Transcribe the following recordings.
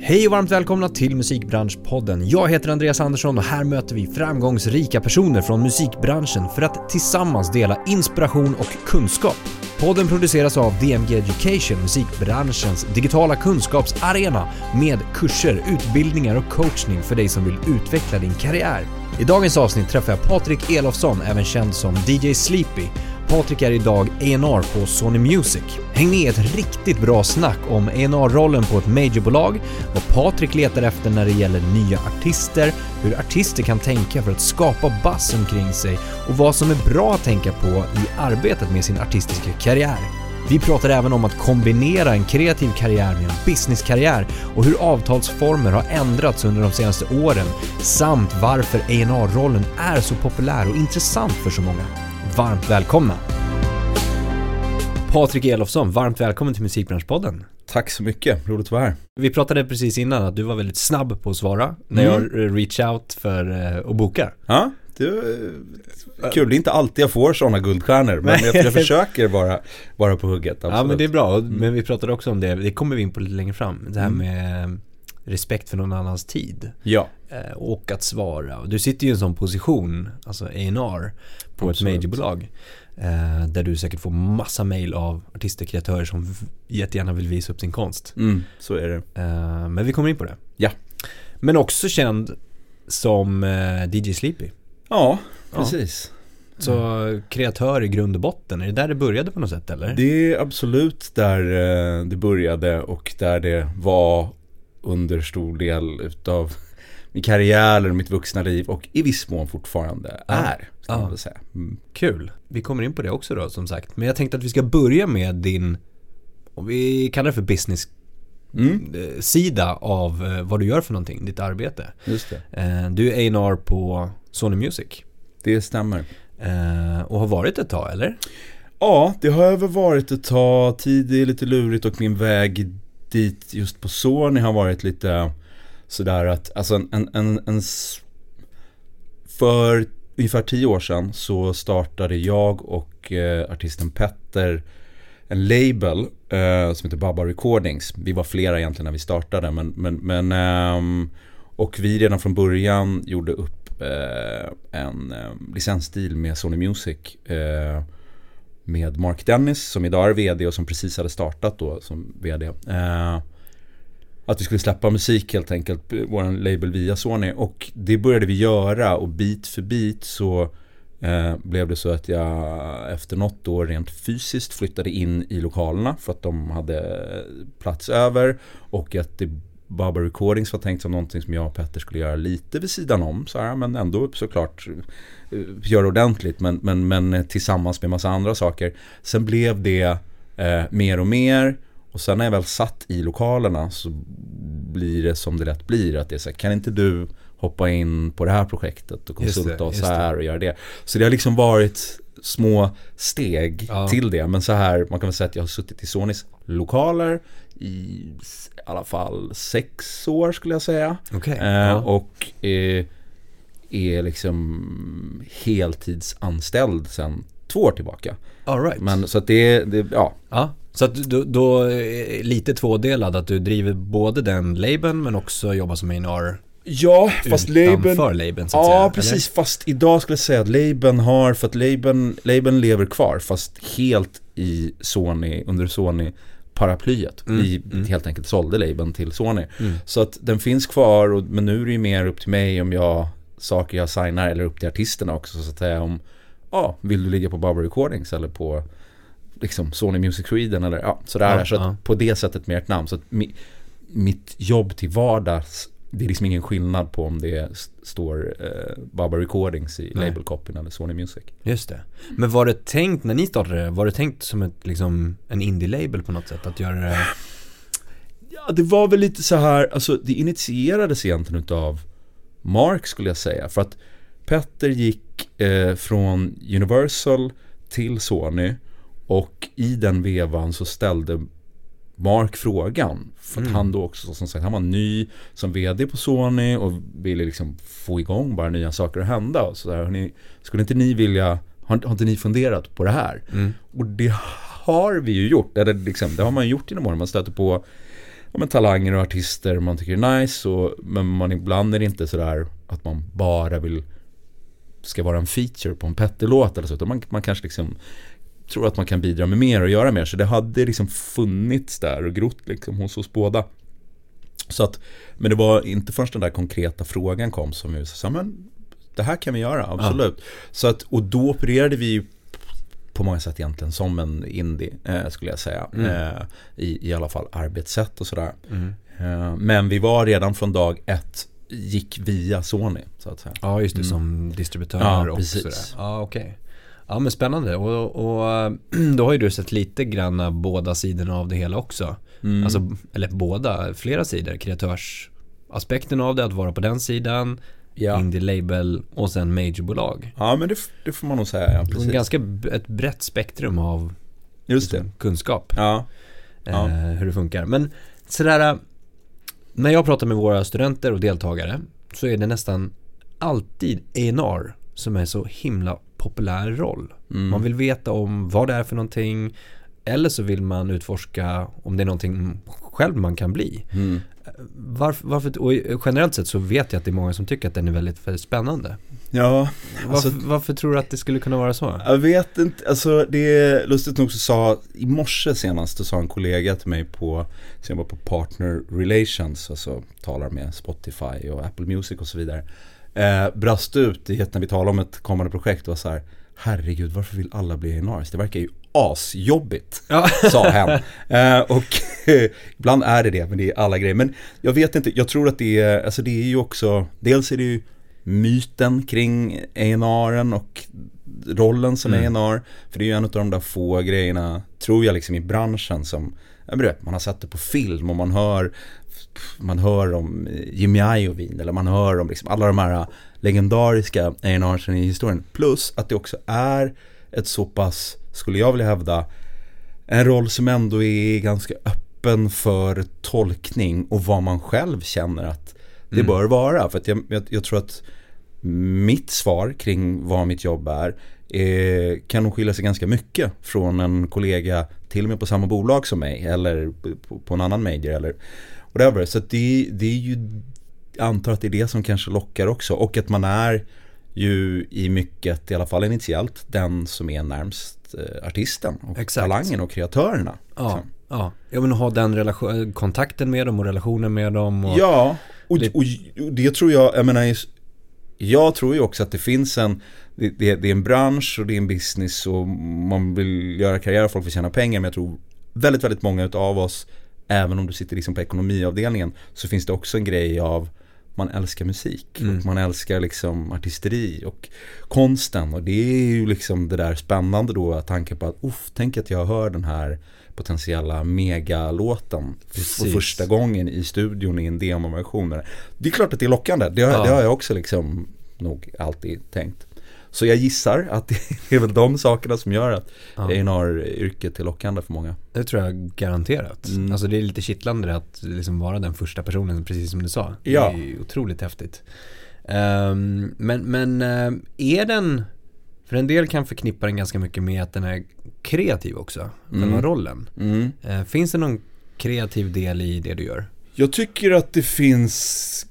Hej och varmt välkomna till Musikbranschpodden. Jag heter Andreas Andersson och här möter vi framgångsrika personer från musikbranschen för att tillsammans dela inspiration och kunskap. Podden produceras av DMG Education, musikbranschens digitala kunskapsarena med kurser, utbildningar och coachning för dig som vill utveckla din karriär. I dagens avsnitt träffar jag Patrik Elofsson, även känd som DJ Sleepy. Patrik är idag A&R på Sony Music. Häng med i ett riktigt bra snack om A&R-rollen på ett majorbolag, vad Patrik letar efter när det gäller nya artister, hur artister kan tänka för att skapa buzz omkring sig och vad som är bra att tänka på i arbetet med sin artistiska karriär. Vi pratar även om att kombinera en kreativ karriär med en businesskarriär och hur avtalsformer har ändrats under de senaste åren samt varför A&R-rollen är så populär och intressant för så många. Varmt välkomna! Patrik Elofsson, varmt välkommen till Musikbranschpodden. Tack så mycket, roligt att vara här. Vi pratade precis innan att du var väldigt snabb på att svara när Mm. jag reach out för eh, att boka. Ja, det är kul. Det är inte alltid jag får sådana guldstjärnor, men jag, jag försöker vara, vara på hugget. Absolut. Ja men det är bra, men vi pratade också om det, det kommer vi in på lite längre fram. Det här Mm. med eh, respekt för någon annans tid. Ja, eh, och att svara. Du sitter ju i en sån position, alltså A&R på Absolut. ett majorbolag. Eh, där du säkert får massa mail av artister, kreatörer som jättegärna vill visa upp sin konst. mm, så är det. Eh, men vi kommer in på det. Ja. Men också känd som DJ Sleepy. Ja, Ja. precis. Så kreatör i grund och botten, är det där det började på något sätt eller? Det är absolut där det började och där det var under stor del utav min karriär eller mitt vuxna liv och i viss mån fortfarande Ja. är, Ja. väl säga. Mm. Kul. Vi kommer in på det också då som sagt. Men jag tänkte att vi ska börja med din, om vi kallar det för business Mm, eh, sida av eh, vad du gör för någonting, ditt arbete. just det. Eh, Du är A&R på Sony Music Det stämmer. och har varit ett tag eller? Ja, det har väl varit ett tag. Tid är lite lurigt och min väg dit just på Sony har varit lite sådär att, alltså en, en, en, en för ungefär tio år sedan så startade jag och eh, artisten Petter en label eh, som heter Baba Recordings. Vi var flera egentligen när vi startade men, men, men eh, och vi redan från början gjorde upp eh, en eh, licensdeal med Sony Music eh, med Mark Dennis som idag är vd och som precis hade startat då som vd. Eh, att vi skulle släppa musik helt enkelt, vår label via Sony. Och det började vi göra och bit för bit så eh, blev det så att jag efter något år rent fysiskt flyttade in i lokalerna för att de hade eh, plats över. Och att det Baba Recordings var tänkt som någonting som jag och Petter skulle göra lite vid sidan om. Så här, men ändå såklart göra ordentligt men, men, men tillsammans med massa andra saker. Sen blev det eh, mer och mer och sen när jag väl satt i lokalerna så blir det som det lätt blir. Att det är så här, kan inte du hoppa in på det här projektet och Just det, konsulta oss här och göra det. Så det har liksom varit små steg Ja. till det. Men så här, man kan väl säga att jag har suttit i Sonys lokaler i i alla fall sex år skulle jag säga. Okej. Eh, ja. och eh, är liksom heltidsanställd sedan två år tillbaka. All right. Men så att det, det ja, Ja, så att då, då är lite tvådelad att du driver både den labeln men också jobbar som A&R Ja, fast labeln utanför labeln så att säga. Ja, eller? precis. Fast idag skulle jag säga att labeln har, för att labeln, labeln lever kvar, fast helt i Sony, under Sony paraplyet. Mm, Vi mm. helt enkelt sålde labeln till Sony. Mm. Så att den finns kvar, och, men nu är det ju mer upp till mig om jag, saker jag signar, eller upp till artisterna också så att säga om, ja, vill du ligga på Barbara Recordings eller på liksom Sony Music Sweden eller ja, sådär. Ja, så ja. på det sättet med ett namn. Så att mi, mitt jobb till vardags, det är liksom ingen skillnad på om det står eh, Baba Recordings i Nej. labelcopyn eller Sony Music. Just det. Men var det tänkt, när ni startade det, var det tänkt som ett, liksom, en indie-label på något sätt? Att göra det... Ja, det var väl lite så här, alltså det initierades egentligen utav Mark skulle jag säga. För att Petter gick eh, från Universal till Sony och i den vevan så ställde Mark frågan. För att Mm. han då också, som sagt, han var ny som vd på Sony och ville liksom få igång bara nya saker att hända. Och så där, skulle inte ni vilja, har, har inte ni funderat på det här? Mm. Och det har vi ju gjort, eller liksom, det har man gjort genom åren. Man stöter på ja, men talanger och artister man tycker är nice. Och, men man ibland är det inte sådär att man bara vill ska vara en feature på en Petter-låt eller så. Utan man, man kanske liksom tror att man kan bidra med mer och göra mer. Så det hade liksom funnits där och grott liksom hos oss båda. Så att, men det var inte först den där konkreta frågan kom som vi sa, men det här kan vi göra, absolut. Ja. Så att, och då opererade vi på många sätt egentligen som en indie, eh, skulle jag säga. Mm. Eh, i, I alla fall arbetssätt och sådär. Mm. Eh, men vi var redan från dag ett gick via Sony, så att säga. Ja, just det, mm. som distributör ja, och precis. sådär. Ja, okej. Okay. Ja, men spännande. Och, och då har ju du sett lite grann av båda sidorna av det hela också. Mm. Alltså, eller båda, flera sidor. Kreatörsaspekten av det, att vara på den sidan. Ja. Indie label och sen majorbolag. Ja men det, det får man nog säga, ja, precis. Ganska ett brett spektrum av Just. Liksom, kunskap. Ja. ja. Eh, hur det funkar. Men sådär, när jag pratar med våra studenter och deltagare så är det nästan alltid A&R som är så himla populär roll. Mm. Man vill veta om vad det är för någonting eller så vill man utforska om det är någonting själv man kan bli. Mm. Varför, varför, och generellt sett så vet jag att det är många som tycker att den är väldigt, väldigt spännande. Ja. Alltså, varför, varför, tror du att det skulle kunna vara så? Jag vet inte, alltså det är lustigt nog så sa, i morse senast, så sa en kollega till mig på, som jobbar på Partner Relations, alltså talar med Spotify och Apple Music och så vidare. Eh, brast ut i när vi talade om ett kommande projekt och var så här, herregud varför vill alla bli A&Rs? Det verkar ju asjobbigt, ja. sa hen. Eh, och ibland är det det, men det är alla grejer. Men jag vet inte, jag tror att det är, alltså det är ju också, dels är det ju myten kring A&R'n och rollen som mm. A&R. För det är ju en av de där få grejerna, tror jag, liksom i branschen som, vet, man har sett det på film och man hör man hör om Jimmy Iovine eller man hör om liksom alla de här legendariska A&R'sen i historien. Plus att det också är ett så pass, skulle jag vilja hävda, en roll som ändå är ganska öppen för tolkning och vad man själv känner att det mm. bör vara. För jag, jag, jag, tror att mitt svar kring vad mitt jobb är, är kan nog skilja sig ganska mycket från en kollega till och med på samma bolag som mig eller på, på en annan major eller whatever. Så det, det är ju, jag antar att det är det som kanske lockar också och att man är ju i mycket, i alla fall initiellt, den som är närmst eh, artisten och Exakt. talangen och kreatörerna. Ja, liksom. ja. jag vill ha den relation, kontakten med dem och relationen med dem. Och ja, och, och, och, det tror jag, jag menar, jag tror ju också att det finns en, det, det, det, är en bransch och det är en business och man vill göra karriär och folk vill tjäna pengar men jag tror väldigt, väldigt många av oss, även om du sitter liksom på ekonomiavdelningen, så finns det också en grej av man älskar musik mm. och man älskar liksom artisteri och konsten och det är ju liksom det där spännande då tanken på att uff, tänk att jag hör den här potentiella megalåten för första gången i studion i en demoversion. Det är klart att det är lockande, det har, ja. det har jag också liksom nog alltid tänkt. Så jag gissar att det är väl de sakerna som gör att ja. A&R-yrket är lockande för många. Det tror jag garanterat. Mm. Alltså det är lite kittlande att liksom vara den första personen, precis som du sa. Ja. Det är otroligt häftigt. Um, men, men uh, är den, för en del kan förknippa den ganska mycket med att den är kreativ också, mm. den rollen. Mm. Uh, finns det någon kreativ del i det du gör? Jag tycker att det finns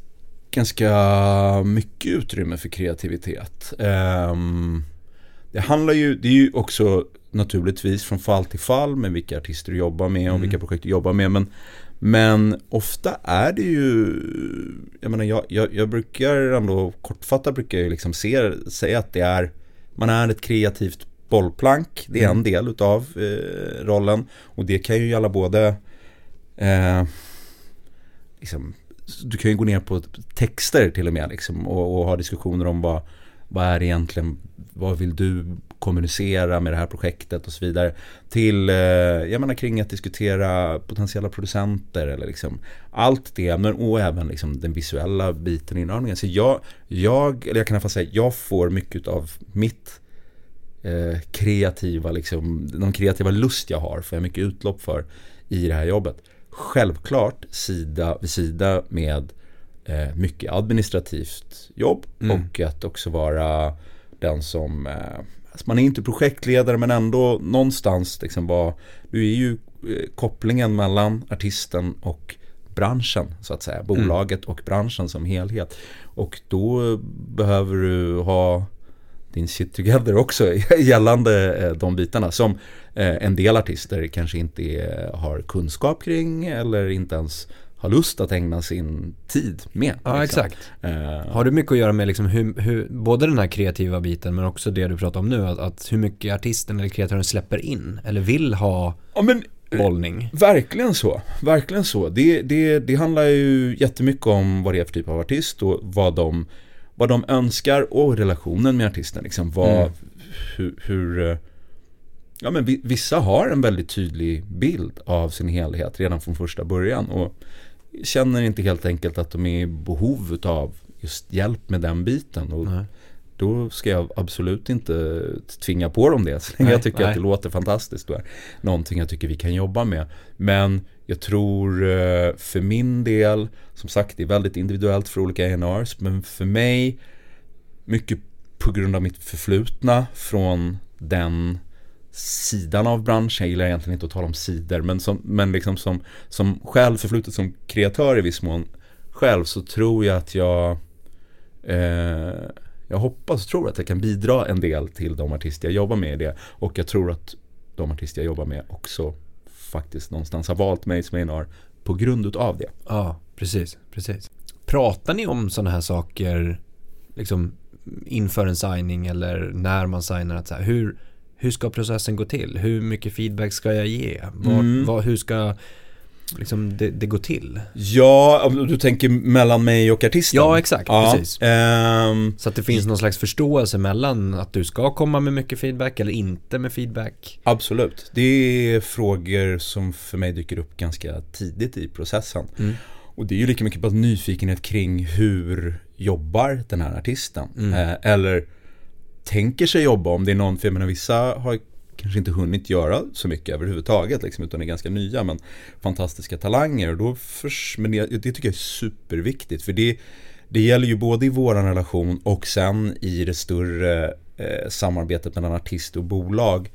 ganska mycket utrymme för kreativitet. Um, det handlar ju, det är ju också naturligtvis från fall till fall med vilka artister du jobbar med och mm. vilka projekt du jobbar med. Men, men ofta är det ju, jag menar jag, jag, jag brukar ändå kortfattat brukar jag liksom se, säga att det är, man är ett kreativt bollplank, det är mm. en del utav eh, rollen. Och det kan ju gälla både eh, liksom, du kan ju gå ner på texter till och med liksom, och, och ha diskussioner om vad, vad är egentligen, vad vill du kommunicera med det här projektet och så vidare. Till, eh, jag menar kring att diskutera potentiella producenter eller liksom allt det, men och även liksom den visuella biten i inramningen. Så jag, jag, eller jag kan i alla fall säga, jag får mycket av mitt eh, kreativa, liksom, de kreativa lust jag har, får jag mycket utlopp för i det här jobbet självklart sida vid sida med eh, mycket administrativt jobb mm. och att också vara den som, eh, alltså man är inte projektledare men ändå någonstans liksom var, du är ju eh, kopplingen mellan artisten och branschen så att säga. Bolaget och branschen som helhet. Och då behöver du ha din shit together också gällande eh, de bitarna som eh, en del artister kanske inte har kunskap kring eller inte ens har lust att ägna sin tid med. Ja, liksom. exakt. Uh, har du mycket att göra med liksom hur, hur, både den här kreativa biten men också det du pratar om nu, att, att hur mycket artisten eller kreatören släpper in eller vill ha ja, men, bollning? Verkligen så, verkligen så. Det, det, det handlar ju jättemycket om vad det är för typ av artist och vad de, vad de önskar och relationen med artisten. Liksom vad, mm. hur, hur eh, Ja men vissa har en väldigt tydlig bild av sin helhet redan från första början och känner inte helt enkelt att de är i behov av just hjälp med den biten. Och nej. Då ska jag absolut inte tvinga på dem det. Så länge jag tycker nej. att det låter fantastiskt. Då är någonting jag tycker vi kan jobba med. Men jag tror eh, för min del, som sagt det är väldigt individuellt för olika ENRs. men för mig, mycket på grund av mitt förflutna från den sidan av branschen, jag gillar egentligen inte att tala om sidor, men, som, men liksom som, som själv förflutet som kreatör i viss mån själv så tror jag att jag eh, jag hoppas och tror att jag kan bidra en del till de artister jag jobbar med i det och jag tror att de artister jag jobbar med också faktiskt någonstans har valt mig som ENR på grund av det. Ah precis, precis. Pratar ni om sådana här saker liksom inför en signing eller när man signar? Att så här, hur, hur ska processen gå till? Hur mycket feedback ska jag ge? Var, mm. var, hur ska liksom det, det gå till? Ja, du tänker mellan mig och artisten? Ja, exakt. Ja, precis. Um, så att det finns någon slags förståelse mellan att du ska komma med mycket feedback eller inte med feedback? Absolut. Det är frågor som för mig dyker upp ganska tidigt i processen. Mm. Och det är ju lika mycket bara nyfikenhet kring hur jobbar den här artisten? Mm. Eh, eller tänker sig jobba om det är någon, för jag menar vissa har kanske inte hunnit göra så mycket överhuvudtaget liksom, utan är ganska nya men fantastiska talanger och då förs, men det, det tycker jag är superviktigt för det, det gäller ju både i våran relation och sen i det större eh, samarbetet mellan artist och bolag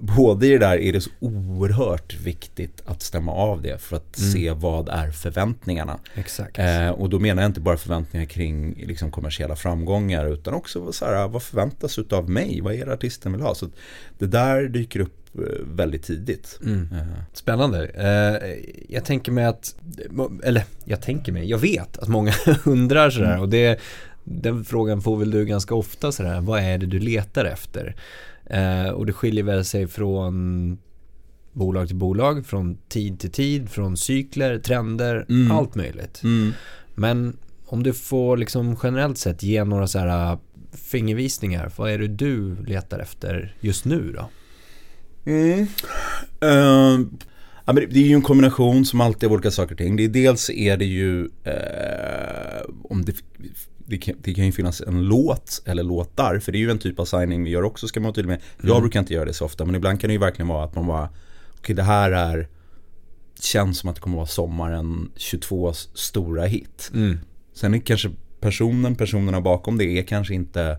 både i det där är det så oerhört viktigt att stämma av det för att mm. se vad är förväntningarna. Exakt. Eh, och då menar jag inte bara förväntningar kring liksom, kommersiella framgångar utan också så här, vad förväntas av mig? Vad är det artisten vill ha? Så det där dyker upp eh, väldigt tidigt. Mm. Eh. Spännande. Eh, jag tänker mig att, eller jag tänker mig, jag vet att många undrar sådär mm. och det, den frågan får väl du ganska ofta sådär, vad är det du letar efter? Eh, och det skiljer väl sig från bolag till bolag, från tid till tid, från cykler, trender, mm. allt möjligt. Mm. Men om du får liksom generellt sett ge några så här äh, fingervisningar, vad är det du letar efter just nu då? Mm. Uh, det är ju en kombination som alltid av olika saker och ting. Det är, dels är det ju uh, om det det kan, det kan ju finnas en låt eller låtar, för det är ju en typ av signing vi gör också ska man tydlig med. Jag mm. brukar inte göra det så ofta, men ibland kan det ju verkligen vara att man bara, okej okay, det här är, känns som att det kommer vara sommaren 22 stora hit. Mm. Sen är kanske personen, personerna bakom det är kanske inte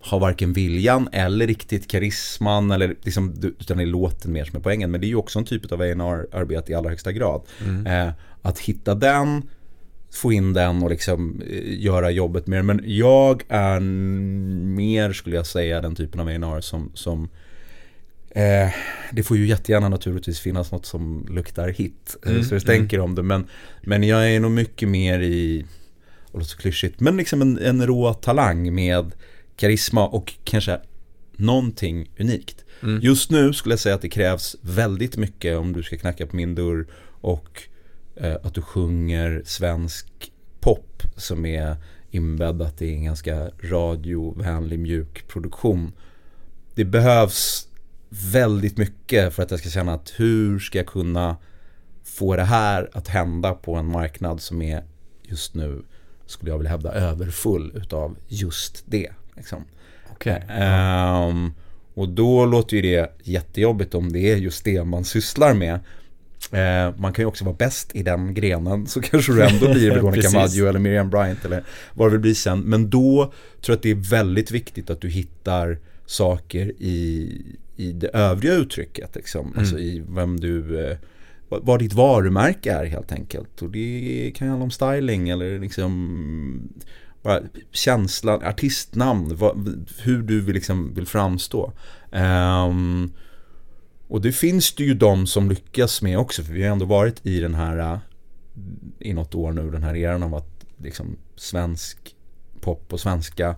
har varken viljan eller riktigt karisman eller liksom, utan det är låten mer som är poängen. Men det är ju också en typ av A&R-arbete i allra högsta grad. Mm. Eh, att hitta den få in den och liksom eh, göra jobbet mer. Men jag är mer, skulle jag säga, den typen av A&R som, som eh, det får ju jättegärna naturligtvis finnas något som luktar hit. Eh, mm, så jag tänker mm. om det. Men, men jag är nog mycket mer i, och låter så klyschigt, men liksom en, en rå talang med karisma och kanske någonting unikt. Mm. Just nu skulle jag säga att det krävs väldigt mycket om du ska knacka på min dörr och att du sjunger svensk pop som är inbäddat i en ganska radiovänlig mjuk produktion. Det behövs väldigt mycket för att jag ska känna att hur ska jag kunna få det här att hända på en marknad som är just nu, skulle jag vilja hävda, överfull utav just det. Liksom. Okay. Um, ehm, och då låter ju det jättejobbigt om det är just det man sysslar med. Eh, man kan ju också vara bäst i den grenen så kanske du ändå blir Veronica Maggio eller Miriam Bryant eller vad det vill bli sen. Men då tror jag att det är väldigt viktigt att du hittar saker i, i det övriga uttrycket. Liksom. Mm. Alltså i vem du, eh, vad, ditt varumärke är helt enkelt. Och det kan handla om styling eller liksom bara känslan, artistnamn, vad, hur du vill, liksom, vill framstå. Um, och det finns det ju de som lyckas med också, för vi har ändå varit i den här, i något år nu, den här eran av att liksom svensk pop och svenska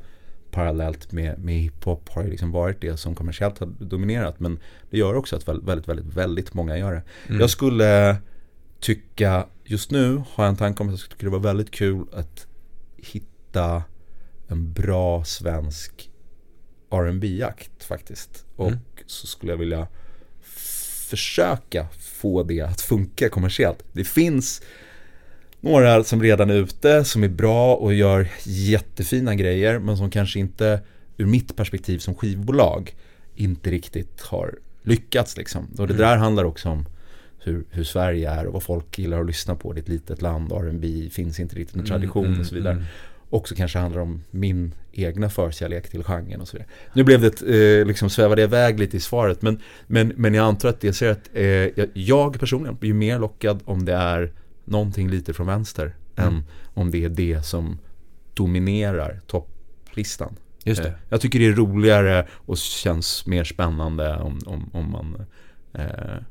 parallellt med, med hiphop har ju liksom varit det som kommersiellt har dominerat. Men det gör också att väldigt, väldigt, väldigt många gör det. Mm. Jag skulle tycka, just nu har jag en tanke om att jag skulle tycka det var väldigt kul att hitta en bra svensk rb jakt faktiskt. Och mm. så skulle jag vilja försöka få det att funka kommersiellt. Det finns några som redan är ute, som är bra och gör jättefina grejer men som kanske inte ur mitt perspektiv som skivbolag inte riktigt har lyckats liksom. Och det mm. där handlar också om hur, hur, Sverige är och vad folk gillar att lyssna på. Det är ett litet land, R&B finns inte riktigt en tradition mm, och så vidare. Mm. Också kanske handlar om min egna förkärlek till genren och så vidare. Nu blev det, eh, liksom svävade jag iväg lite i svaret men, men, men jag antar att det ser att eh, jag personligen blir mer lockad om det är någonting lite från vänster mm. än om det är det som dominerar topplistan. Just det. Eh, jag tycker det är roligare och känns mer spännande om, om, om man eh,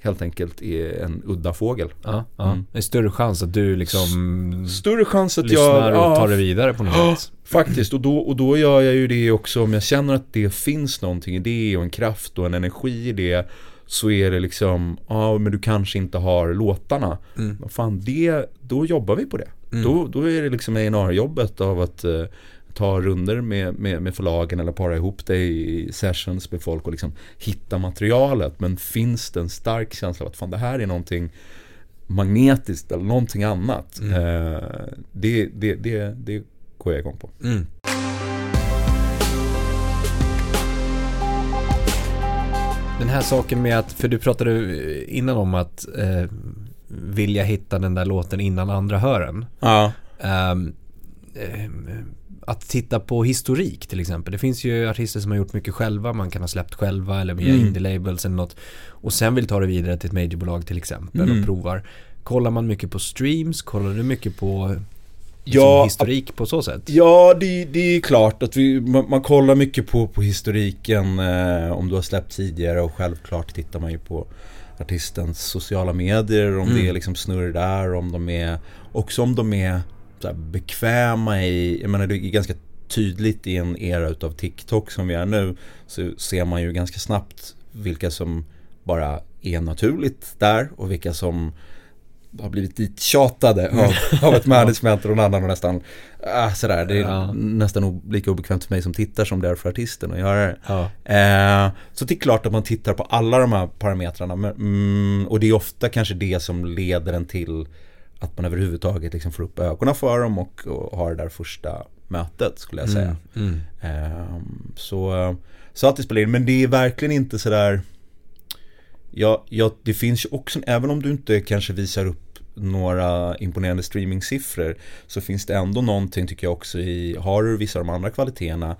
helt enkelt är en udda fågel. Ja, ja. Mm. Det är större chans att du liksom Större chans att lyssnar jag och tar det vidare på något ja, sätt. Faktiskt, och då, och då gör jag ju det också om jag känner att det finns någonting i det och en kraft och en energi i det så är det liksom, ja men du kanske inte har låtarna. Mm. Fan, det, då jobbar vi på det. Mm. Då, då är det liksom A&R-jobbet av att uh, ta runder med, med, med förlagen eller para ihop det i sessions med folk och liksom hitta materialet. Men finns det en stark känsla av att fan det här är någonting magnetiskt eller någonting annat. Mm. Uh, det, det, det, det går jag igång på. Mm. Den här saken med att, för du pratade innan om att eh, vilja hitta den där låten innan andra hör den. Ja. Um, eh, att titta på historik till exempel. Det finns ju artister som har gjort mycket själva. Man kan ha släppt själva eller via mm. indie-labels eller något. Och sen vill ta det vidare till ett majorbolag till exempel mm. och provar. Kollar man mycket på streams? Kollar du mycket på liksom ja, historik på så sätt? Ja, det, det är klart att vi, man, man, kollar mycket på, på historiken eh, om du har släppt tidigare och självklart tittar man ju på artistens sociala medier, om mm. det är liksom snurr där, om de är, också om de är så bekväma i, jag menar det är ganska tydligt i en era utav TikTok som vi är nu, så ser man ju ganska snabbt vilka som bara är naturligt där och vilka som har blivit dittjatade av, av ett management och någon annan och nästan äh, sådär. Det är ja. nästan lika obekvämt för mig som tittar som det är för artisten att göra det. Ja. Eh, så det är klart att man tittar på alla de här parametrarna men, mm, och det är ofta kanske det som leder en till att man överhuvudtaget liksom får upp ögonen för dem och, och har det där första mötet skulle jag säga. Mm, mm. Eh, så, så att det spelar in, men det är verkligen inte sådär Ja, ja, det finns ju också, även om du inte kanske visar upp några imponerande streamingsiffror så finns det ändå någonting tycker jag också i, har du vissa av de andra kvaliteterna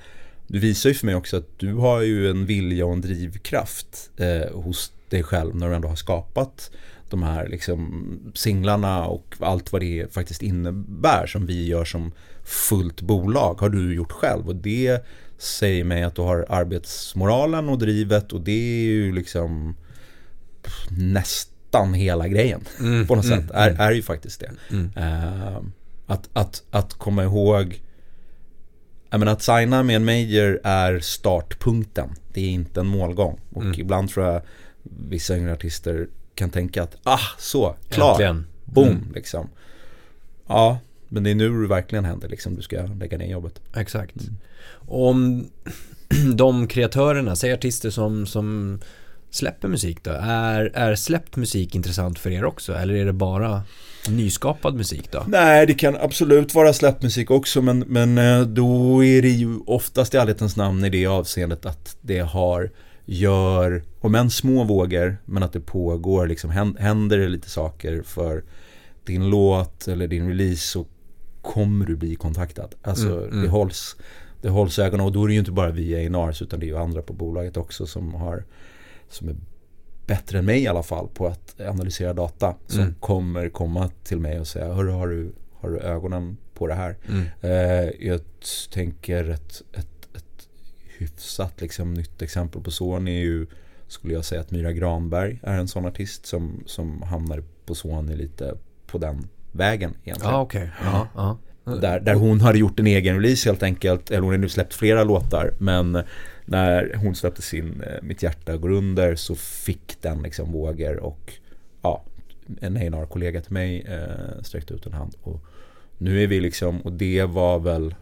du visar ju för mig också att du har ju en vilja och en drivkraft eh, hos dig själv när du ändå har skapat de här liksom singlarna och allt vad det faktiskt innebär som vi gör som fullt bolag har du gjort själv och det säger mig att du har arbetsmoralen och drivet och det är ju liksom nästan hela grejen mm, på något mm, sätt. Är, mm. är ju faktiskt det. Uh, att, att, att komma ihåg jag menar, att signa med en major är startpunkten. Det är inte en målgång. Och mm. ibland tror jag vissa yngre artister kan tänka att ah, så, klar, Äntligen. boom, mm. liksom. Ja, men det är nu det verkligen händer, liksom. Du ska lägga ner jobbet. Exakt. Mm. Om de kreatörerna, säg artister som, som släpper musik då? Är, är släppt musik intressant för er också? Eller är det bara nyskapad musik då? Nej, det kan absolut vara släppt musik också men, men eh, då är det ju oftast i ärlighetens namn i det avseendet att det har gör, om än små vågor, men att det pågår, liksom händer det lite saker för din låt eller din release så kommer du bli kontaktad. Alltså mm, mm. det hålls det hålls ögonen och då är det ju inte bara vi i Nars utan det är ju andra på bolaget också som har som är bättre än mig i alla fall på att analysera data som Mm. kommer komma till mig och säga Hörru, har du, har du ögonen på det här? Mm. Eh, jag tänker ett, ett hyfsat liksom, nytt exempel på Sony är ju skulle jag säga att Myra Granberg är en sån artist som, som hamnar på Sony lite på den vägen egentligen. Ja, okej. Ja, ja. Där, där hon hade gjort en egen release helt enkelt. Eller hon har nu släppt flera låtar. Men när hon släppte sin eh, Mitt hjärta går under så fick den liksom vågor och ja, en A&R-kollega till mig eh, sträckte ut en hand. Och nu är vi liksom, och det var väl,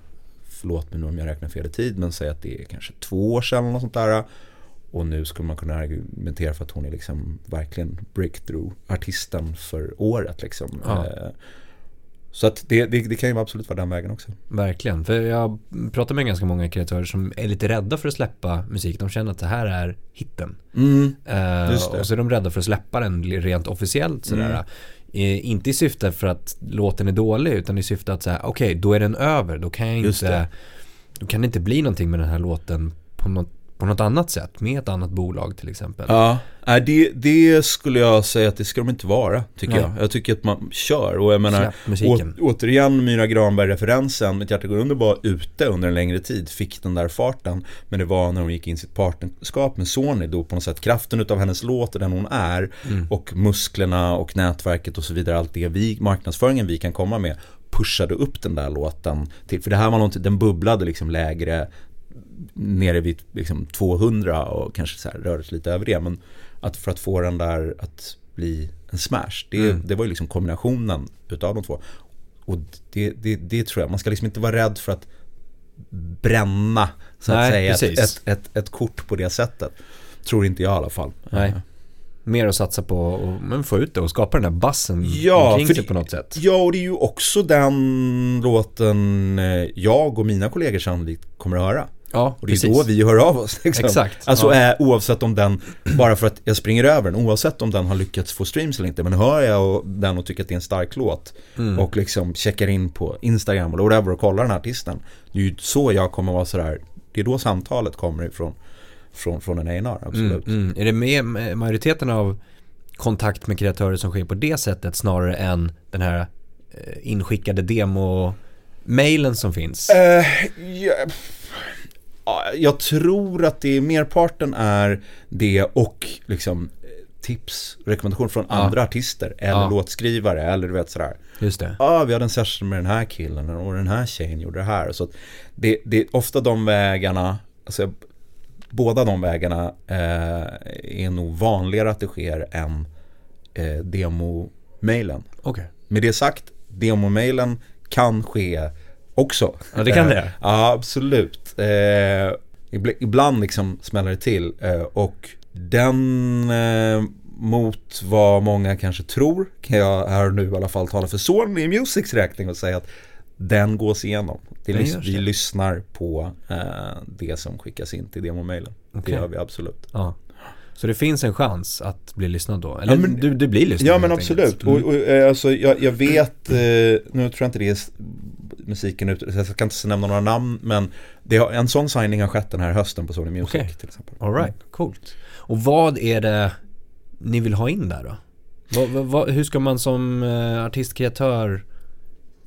förlåt mig nu om jag räknar fel i tid, men säg att det är kanske två år sedan eller något sånt där. Och nu skulle man kunna argumentera för att hon är liksom verkligen breakthrough-artisten för året liksom. Ja. Eh, så att det, det, det kan ju absolut vara den vägen också. Verkligen, för jag pratar med ganska många kreatörer som är lite rädda för att släppa musik. De känner att det här är hitten. Just det. och så är de rädda för att släppa den rent officiellt sådär. Mm. Eh, inte i syfte för att låten är dålig utan i syfte att säga okej då är den över. Då kan jag inte, då kan det inte bli någonting med den här låten på något, på något annat sätt. Med ett annat bolag till exempel. Ja, nej, det, det skulle jag säga att det ska de inte vara, tycker Nej. jag. Jag tycker att man kör och jag menar, å, återigen Myra Granberg-referensen, Mitt hjärta går under var ute under en längre tid, fick den där farten. Men det var när hon gick in i sitt partnerskap med Sony då på något sätt kraften utav hennes låt och den hon är Mm. och musklerna och nätverket och så vidare, allt det vi, marknadsföringen vi kan komma med pushade upp den där låten till, för det här var någonting, den bubblade liksom lägre nere vid liksom 200 och kanske så här rörde sig lite över det. Men att för att få den där att bli en smash, det, Mm. det var ju liksom kombinationen utav de två. Och det, det, det tror jag, man ska liksom inte vara rädd för att bränna så att Nej, säga ett, precis. ett, ett, ett kort på det sättet. Tror inte jag i alla fall. Nej. Mer att satsa på och men få ut det och skapa den där bassen Ja, omkring sig på något sätt. Ja, och det är ju också den låten eh, jag och mina kollegor sannolikt kommer att höra. Ja, Och det är precis. då vi hör av oss. Liksom. Exakt. Alltså ja. eh, oavsett om den, bara för att jag springer över den, oavsett om den har lyckats få streams eller inte. Men hör jag den och tycker att det är en stark låt Mm. och liksom checkar in på Instagram eller whatever och kollar den här artisten. Det är ju så jag kommer vara sådär, det är då samtalet kommer ifrån från, från en A&R, absolut. Mm, mm. Är det med majoriteten av kontakt med kreatörer som sker på det sättet snarare än den här eh, inskickade demo-mailen som finns? Eh, ja, ja, jag tror att det är merparten är det och liksom tips, rekommendation från Ja. andra artister eller Ja. låtskrivare eller du vet sådär. Just det. Ja, ah, vi hade en session med den här killen och den här tjejen gjorde det här. Så det, det är ofta de vägarna, alltså båda de vägarna eh, är nog vanligare att det sker än eh, demo-mailen. Okej. Med det sagt, demo-mailen kan ske också. Ja, det kan Eh, det. Ja, absolut. Eh, ibl- ibland liksom smäller det till eh, och den eh, mot vad många kanske tror kan jag här och nu i alla fall tala för Sony Musics räkning och säga att den gås igenom. Det lys- görs vi det. lyssnar på eh, det som skickas in till demomailen. Okej. Det gör vi absolut. Ja. Så det finns en chans att bli lyssnad då? Eller Ja, men- du, du blir lyssnad Ja men absolut. Mm. Och, och, eh, alltså, jag, jag vet, eh, nu tror jag inte det är musiken så jag ska inte nämna några namn, men det har, en sån signing har skett den här hösten på Sony Music Okej. till exempel. All right, coolt. Och vad är det ni vill ha in där då? Vad, vad, hur ska man som eh, artistkreatör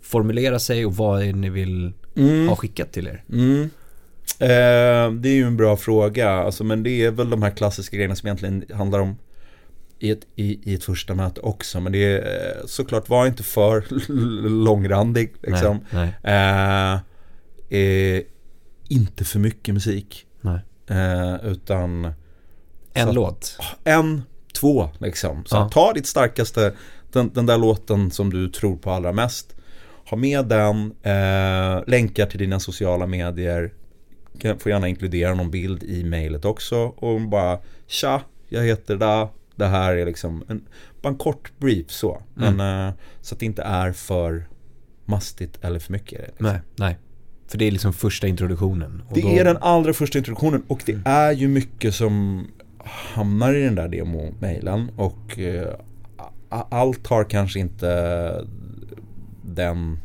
formulera sig och vad är det ni vill Mm. ha skickat till er? Mm. Eh, det är ju en bra fråga, alltså, men det är väl de här klassiska grejerna som egentligen handlar om i ett, i, i ett första möte också. Men det är eh, såklart, var inte för långrandig liksom. Nej, nej, Eh, eh, inte för mycket musik. Eh, utan En Så- låt. en, två liksom. Så Ja. ta ditt starkaste, den, den där låten som du tror på allra mest. Ha med den, eh, länkar till dina sociala medier. Får gärna inkludera någon bild i mejlet också. Och bara, tja, jag heter da. Det här är liksom en, bara en kort brief så. Men, eh, så att det inte är för mastigt eller för mycket. Liksom. Nej, nej. För det är liksom första introduktionen. Det då- är den allra första introduktionen och det är ju mycket som hamnar i den där demo-mailen och eh, allt har kanske inte den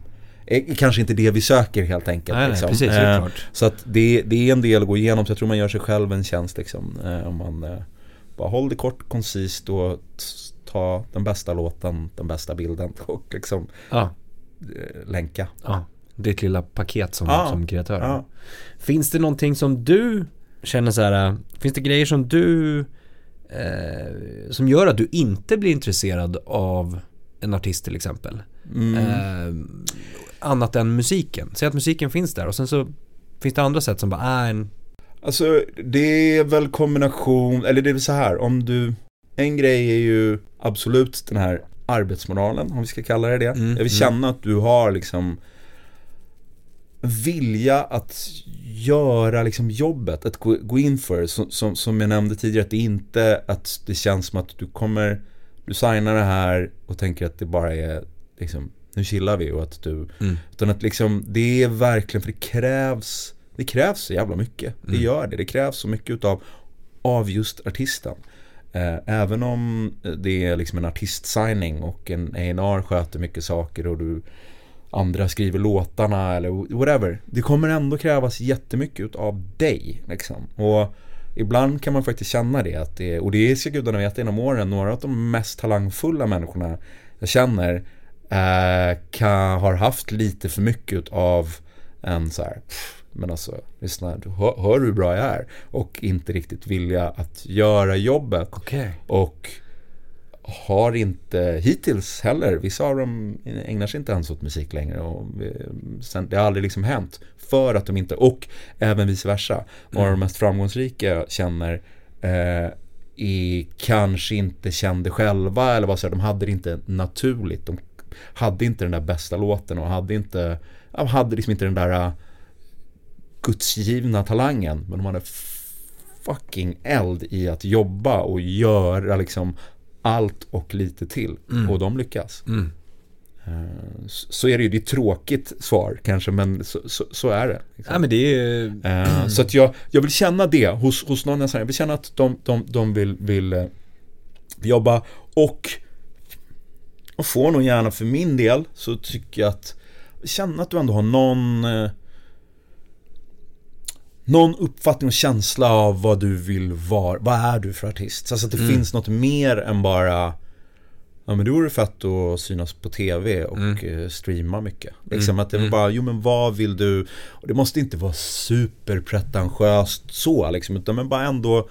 är kanske inte det vi söker helt enkelt. Nej, nej, liksom. precis, Eh. Så att det, det är en del att gå igenom så jag tror man gör sig själv en tjänst liksom, eh, om man eh, Bara håll det kort, koncist och ta den bästa låten, den bästa bilden och liksom Ja, eh, länka. ja. Ditt lilla paket som, Ja, som kreatör. Ja. Finns det någonting som du känner så här, äh, finns det grejer som du, eh, som gör att du inte blir intresserad av en artist till exempel? Mm. Eh, annat än musiken. Säg att musiken finns där och sen så finns det andra sätt som bara är en, Alltså det är väl kombination, eller det är väl så här, om du, en grej är ju absolut den här arbetsmoralen, om vi ska kalla det det. Mm, jag vill mm. känna att du har liksom vilja att göra liksom jobbet, att gå, gå in för det. Som, som, som jag nämnde tidigare, att det inte att det känns som att du kommer, du signar det här och tänker att det bara är liksom, nu chillar vi och att du, Mm. utan att liksom, det är verkligen, för det krävs, det krävs så jävla mycket. Det Mm. gör det, det krävs så mycket utav, av just artisten. Eh, även om det är liksom en artistsigning och en A&R sköter mycket saker och du andra skriver låtarna eller whatever. Det kommer ändå krävas jättemycket av dig. Liksom. Och ibland kan man faktiskt känna det. Att det och det ska gudarna veta genom åren. Några av de mest talangfulla människorna jag känner eh, kan, har haft lite för mycket av en så här, pff, men alltså, lyssna, du hör, hör hur bra jag är. Och inte riktigt vilja att göra jobbet. okej. Och har inte hittills heller, vissa av dem ägnar sig inte ens åt musik längre och eh, sen, det har aldrig liksom hänt för att de inte, och även vice versa. Några av de mest framgångsrika jag känner eh, i, kanske inte kände själva eller vad så de hade det inte naturligt. De hade inte den där bästa låten och hade inte, hade liksom inte den där gudsgivna talangen. Men de hade fucking eld i att jobba och göra liksom allt och lite till. Mm. Och de lyckas. Mm. Eh, Så är det ju, det är ett tråkigt svar kanske men så, så, så är det. liksom. Ja men det är Eh, Så att jag, jag vill känna det hos, hos någon jag vill känna att de, de, de vill, vill eh, jobba och, och får nog gärna för min del så tycker jag att känna att du ändå har någon någon uppfattning och känsla av vad du vill vara, vad är du för artist? Alltså att det Mm. finns något mer än bara Ja men då vore det fett att synas på tv och Mm. eh, streama mycket. Liksom Mm, att det var mm. bara, jo men vad vill du? Och det måste inte vara superpretentiöst så liksom, utan men bara ändå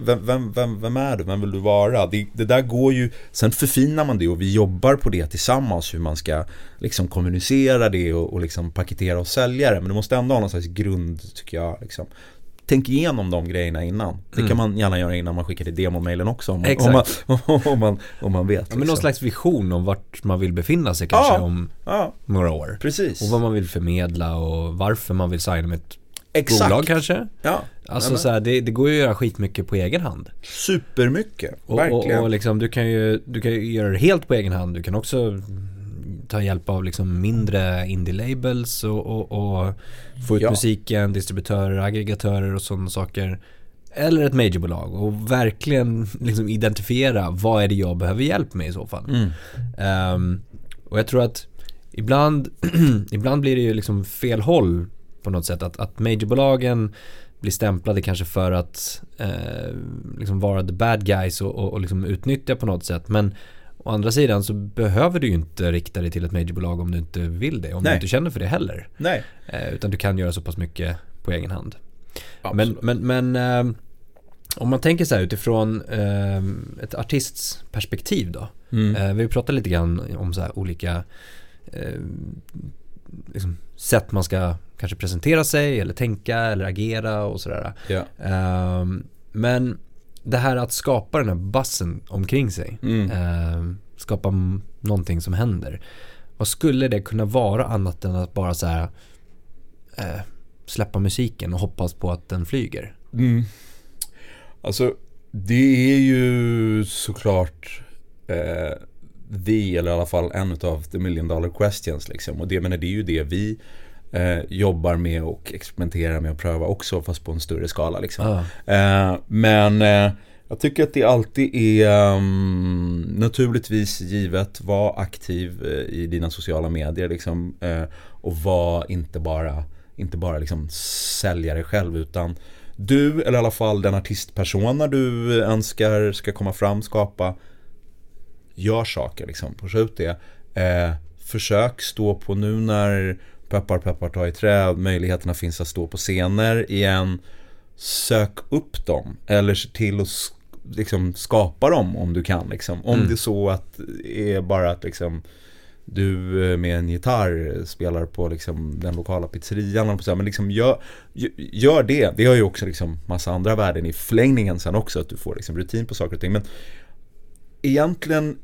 vem, vem, vem, vem är du? Vem vill du vara? Det, det där går ju, sen förfinar man det och vi jobbar på det tillsammans hur man ska liksom kommunicera det och, och liksom paketera och sälja det. Men du måste ändå ha någon slags grund tycker jag. Liksom. Tänk igenom de grejerna innan. Det Mm. kan man gärna göra innan man skickar till demomailen också. Om man, om man, om man, om man vet. ja, men någon liksom. slags vision om vart man vill befinna sig kanske Ja. om Ja, några år. precis. Och vad man vill förmedla och varför man vill signa med ett Exakt. bolag kanske. Ja, Alltså så här, det, det går ju att göra skitmycket på egen hand. supermycket. Och, Verkligen. och, och liksom, du kan ju du kan ju göra det helt på egen hand. Du kan också ta hjälp av liksom mindre indie-labels och, och, och få ut Ja. musiken, distributörer, aggregatörer och sådana saker. Eller ett majorbolag och verkligen liksom identifiera vad är det jag behöver hjälp med i så fall. Mm. Ehm, och jag tror att ibland, ibland blir det ju liksom fel håll på något sätt. Att, att majorbolagen blir stämplade kanske för att eh, liksom vara the bad guys och, och, och liksom utnyttja på något sätt. Men å andra sidan så behöver du ju inte rikta dig till ett majorbolag om du inte vill det. Om Nej. du inte känner för det heller. Nej. Eh, utan du kan göra så pass mycket på egen hand. Men, Absolut. men, men eh, om man tänker så här utifrån eh, ett artists perspektiv då. Mm. Eh, vi pratar lite grann om så här olika eh, liksom, sätt man ska kanske presentera sig eller tänka eller agera och sådär. Ja. Eh, men det här att skapa den här bassen omkring sig. Mm. Eh, skapa någonting som händer. Vad skulle det kunna vara annat än att bara så här eh, släppa musiken och hoppas på att den flyger? Mm. Alltså, det är ju såklart eh, vi, eller i alla fall en av the million dollar questions liksom. Och det, menar, det är ju det vi eh, jobbar med och experimenterar med och prövar också, fast på en större skala liksom. Ah, Eh, men eh, jag tycker att det alltid är um, naturligtvis givet, var aktiv eh, i dina sociala medier liksom. Eh, och var inte bara, inte bara liksom sälja dig själv utan du, eller i alla fall den artistpersona du önskar ska komma fram, skapa, gör saker liksom, pusha ut det. Eh, försök stå på nu när peppar peppar ta i trä, möjligheterna finns att stå på scener igen. Sök upp dem, eller se till att liksom skapa dem om du kan. Liksom. Om mm. det är så att det är bara att liksom du eh, med en gitarr spelar på liksom den lokala pizzerian. Men liksom gör, gör det. Det har ju också liksom massa andra värden i förlängningen sen också. Att du får liksom rutin på saker och ting. Men egentligen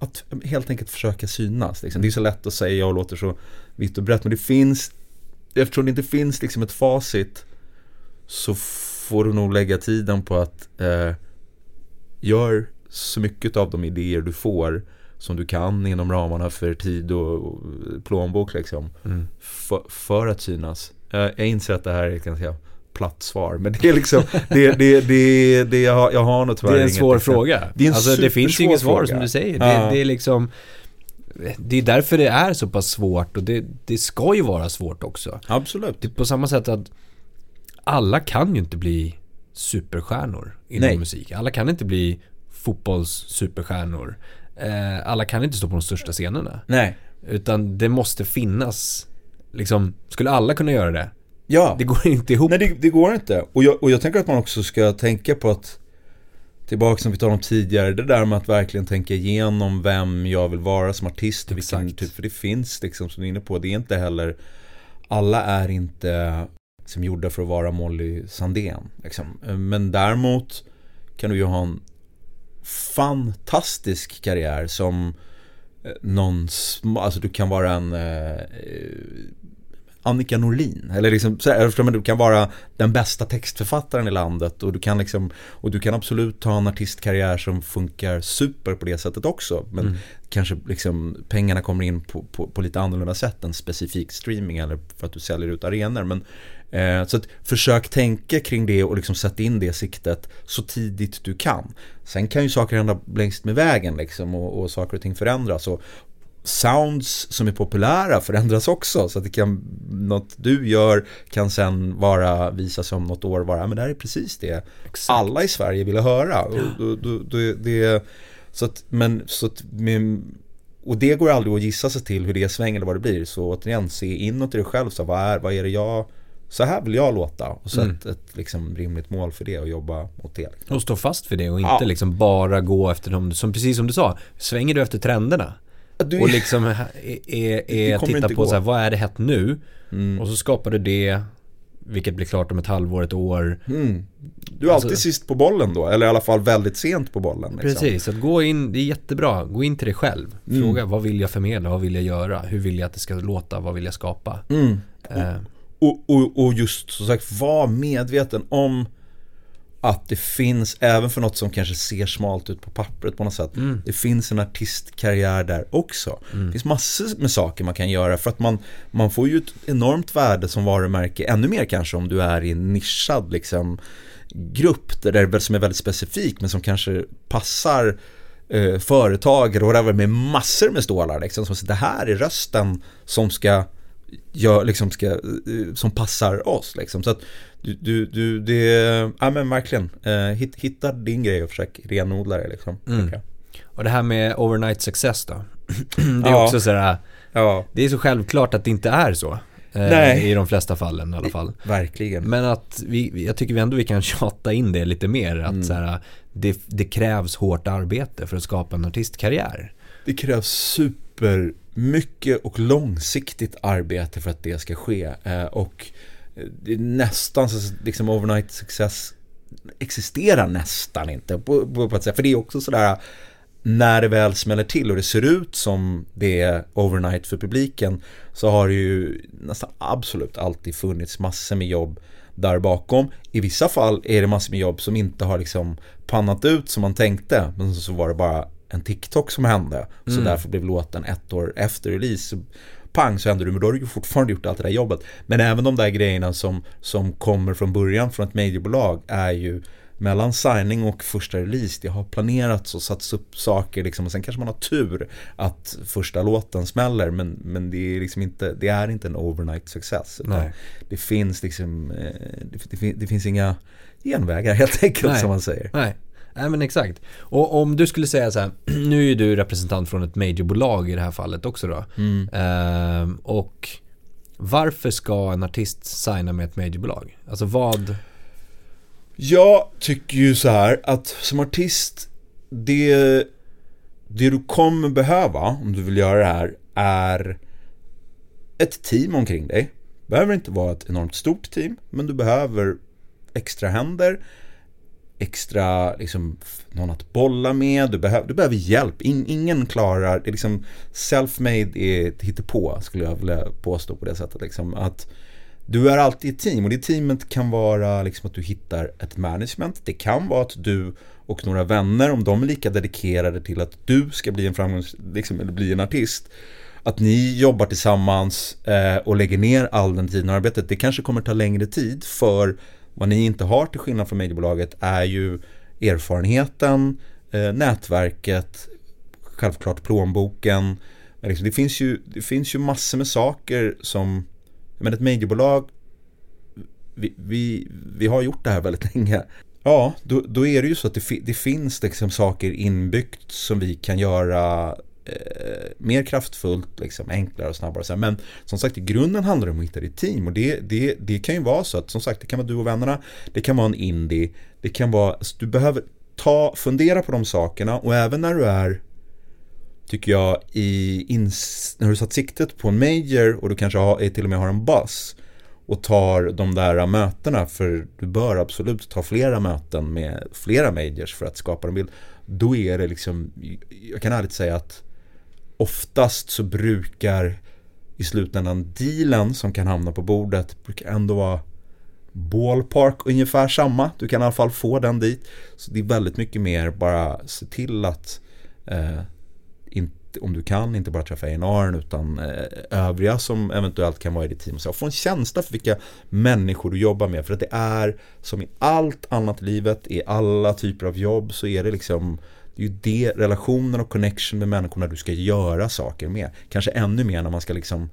att helt enkelt försöka synas. Liksom. Det är så lätt att säga och låter så vitt och brett. Men det finns, eftersom det inte finns liksom ett facit så får du nog lägga tiden på att eh, gör så mycket av de idéer du får som du kan inom ramarna för tid och, plånbok liksom. Mm. För, för, att synas. Jag, jag inser att det här är ganska platt svar. Men det är liksom, det, det, det, det jag, har, jag har nog tyvärr Det är en svår fråga. Det, är en alltså, det finns ju inget svar som du säger. Ja. Det, det är liksom det är därför det är så pass svårt och det, det ska ju vara svårt också. Absolut. Det är på samma sätt att alla kan ju inte bli superstjärnor inom Nej. musik. Alla kan inte bli fotbollssuperstjärnor. Eh, alla kan inte stå på de största scenerna. Nej. Utan det måste finnas, liksom, skulle alla kunna göra det? Ja. Det går inte ihop. Nej, det, det går inte. Och jag, och jag tänker att man också ska tänka på att Tillbaka som vi talade om tidigare, det där med att verkligen tänka igenom vem jag vill vara som artist. Vilken typ, för det finns liksom, som du är inne på, det är inte heller Alla är inte som gjorda för att vara Molly Sandén. Liksom. Men däremot kan du ju ha en fantastisk karriär som eh, någon, alltså du kan vara en eh, Annika Norlin. Eller liksom, så här, du kan vara den bästa textförfattaren i landet och du kan liksom, och du kan absolut ha en artistkarriär som funkar super på det sättet också. Men mm. kanske liksom pengarna kommer in på, på, på, lite annorlunda sätt än specifik streaming eller för att du säljer ut arenor. Men, eh, så att försök tänka kring det och liksom sätta in det siktet så tidigt du kan. Sen kan ju saker hända längst med vägen liksom och, och saker och ting förändras. Och, sounds som är populära förändras också. Så att det kan, något du gör kan sen vara, visa sig om något år vara, men det här är precis det Exakt. alla i Sverige ville höra. Och, då, då, då, det, så att, men, så att, och det går aldrig att gissa sig till hur det svänger eller vad det blir. Så återigen, se inåt i dig själv. Så vad, är, vad är det jag så här vill jag låta och sätt mm. ett liksom, rimligt mål för det och jobba mot det. Liksom. Och stå fast för det och inte ja. liksom bara gå efter dem, som, precis som du sa, svänger du efter trenderna du... Och liksom är, är, är titta på så här, vad är det hett nu? Mm. Och så skapar du det, vilket blir klart om ett halvår, ett år. Mm. Du är alltså, alltid sist på bollen då, eller i alla fall väldigt sent på bollen. Liksom. Precis, att gå in, det är jättebra. Gå in till dig själv. Mm. Fråga, vad vill jag förmedla? Vad vill jag göra? Hur vill jag att det ska låta? Vad vill jag skapa? Mm. Eh. Och, och, och just som sagt, var medveten om att det finns, även för något som kanske ser smalt ut på pappret på något sätt, mm. det finns en artistkarriär där också. Mm. Det finns massor med saker man kan göra för att man, man får ju ett enormt värde som varumärke, ännu mer kanske om du är i en nischad liksom, grupp där det, som är väldigt specifik men som kanske passar eh, företag eller whatever med massor med stålar. Liksom, som det här är rösten som ska gör, liksom ska, eh, som passar oss. Liksom. Så att du, du, du det, ja men verkligen, eh, hitta din grej och försök renodla det liksom. Mm. Och det här med overnight success då? det är ja. också sådär, ja. det är så självklart att det inte är så. Eh, I de flesta fallen i alla fall. Verkligen. Men att vi, jag tycker vi ändå vi kan tjata in det lite mer. Att mm. så det, det krävs hårt arbete för att skapa en artistkarriär. Det krävs super mycket och långsiktigt arbete för att det ska ske. Eh, och det är nästan så liksom overnight success existerar nästan inte på, på, på ett sätt. För det är också sådär när det väl smäller till och det ser ut som det är overnight för publiken så har det ju nästan absolut alltid funnits massor med jobb där bakom. I vissa fall är det massor med jobb som inte har liksom pannat ut som man tänkte men så var det bara en TikTok som hände. Så mm. därför blev låten ett år efter release. Pang så hände det, men då har du ju fortfarande gjort allt det där jobbet. Men även de där grejerna som, som kommer från början från ett mediebolag är ju mellan signing och första release. Det har planerats och satts upp saker liksom, och sen kanske man har tur att första låten smäller men, men det, är liksom inte, det är inte en overnight success. Det finns liksom, eh, det, det, det, finns inga genvägar helt enkelt Nej. som man säger. Nej. Nej men exakt. Och om du skulle säga så här, nu är ju du representant från ett majorbolag i det här fallet också då. Mm. Ehm, och varför ska en artist signa med ett majorbolag? Alltså vad... Jag tycker ju så här att som artist, det, det du kommer behöva om du vill göra det här är ett team omkring dig. Det behöver inte vara ett enormt stort team, men du behöver extra händer, extra liksom, någon att bolla med, du, behöver, du behöver hjälp. In, ingen klarar, det är liksom self-made är ett hittepå skulle jag vilja påstå på det sättet. Liksom, att du är alltid ett team och det teamet kan vara liksom att du hittar ett management. Det kan vara att du och några vänner, om de är lika dedikerade till att du ska bli en framgångs, liksom, eller bli en artist, att ni jobbar tillsammans eh, och lägger ner all den tiden och arbetet. Det kanske kommer ta längre tid för vad ni inte har till skillnad från mediebolaget är ju erfarenheten, eh, nätverket, självklart plånboken. Men liksom, det, finns ju, det finns ju massor med saker som, men ett mediebolag, vi, vi, vi har gjort det här väldigt länge. Ja, då, då är det ju så att det, det finns liksom saker inbyggt som vi kan göra eh, mer kraftfullt, liksom, enklare och snabbare. Så här. Men som sagt, i grunden handlar det om att hitta ditt team. Och det, det, det kan ju vara så att, som sagt, det kan vara du och vännerna, det kan vara en indie, det kan vara, du behöver ta, fundera på de sakerna och även när du är tycker jag, i ins när du satt siktet på en major och du kanske har, till och med har en buzz och tar de där mötena, för du bör absolut ta flera möten med flera majors för att skapa en bild. Då är det liksom, jag kan ärligt säga att oftast så brukar i slutändan dealen som kan hamna på bordet brukar ändå vara ballpark ungefär samma. Du kan i alla fall få den dit. Så det är väldigt mycket mer bara se till att eh, inte, om du kan inte bara träffa A&R utan eh, övriga som eventuellt kan vara i ditt team. Så få en känsla för vilka människor du jobbar med. För att det är som i allt annat i livet, i alla typer av jobb så är det liksom det är ju det, relationen och connection med människorna du ska göra saker med. Kanske ännu mer när man ska liksom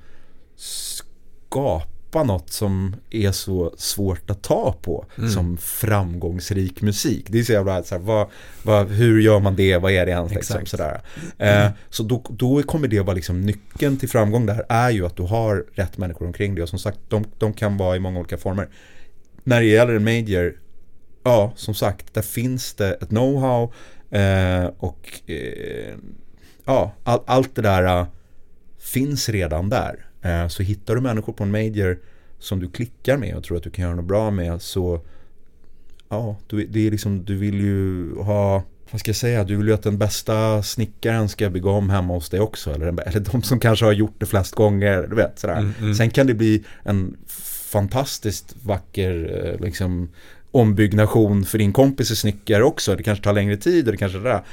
skapa något som är så svårt att ta på mm. som framgångsrik musik. Det är så jävla så här, vad, vad, hur gör man det, vad är det ens liksom, sådär. Mm. Eh, så då, då kommer det vara liksom nyckeln till framgång där är ju att du har rätt människor omkring dig och som sagt de, de kan vara i många olika former. När det gäller en major, ja som sagt, där finns det ett know-how Eh, och eh, ja, all, allt det där uh, finns redan där. Eh, så hittar du människor på en major som du klickar med och tror att du kan göra något bra med så ja, du, det är liksom, du vill ju ha vad ska jag säga, du vill ju att den bästa snickaren ska bygga om hemma hos dig också. Eller, eller de som kanske har gjort det flest gånger. Du vet, sådär. Mm, mm. Sen kan det bli en fantastiskt vacker eh, liksom, ombyggnation för din kompis är snickare också. Det kanske tar längre tid och det kanske det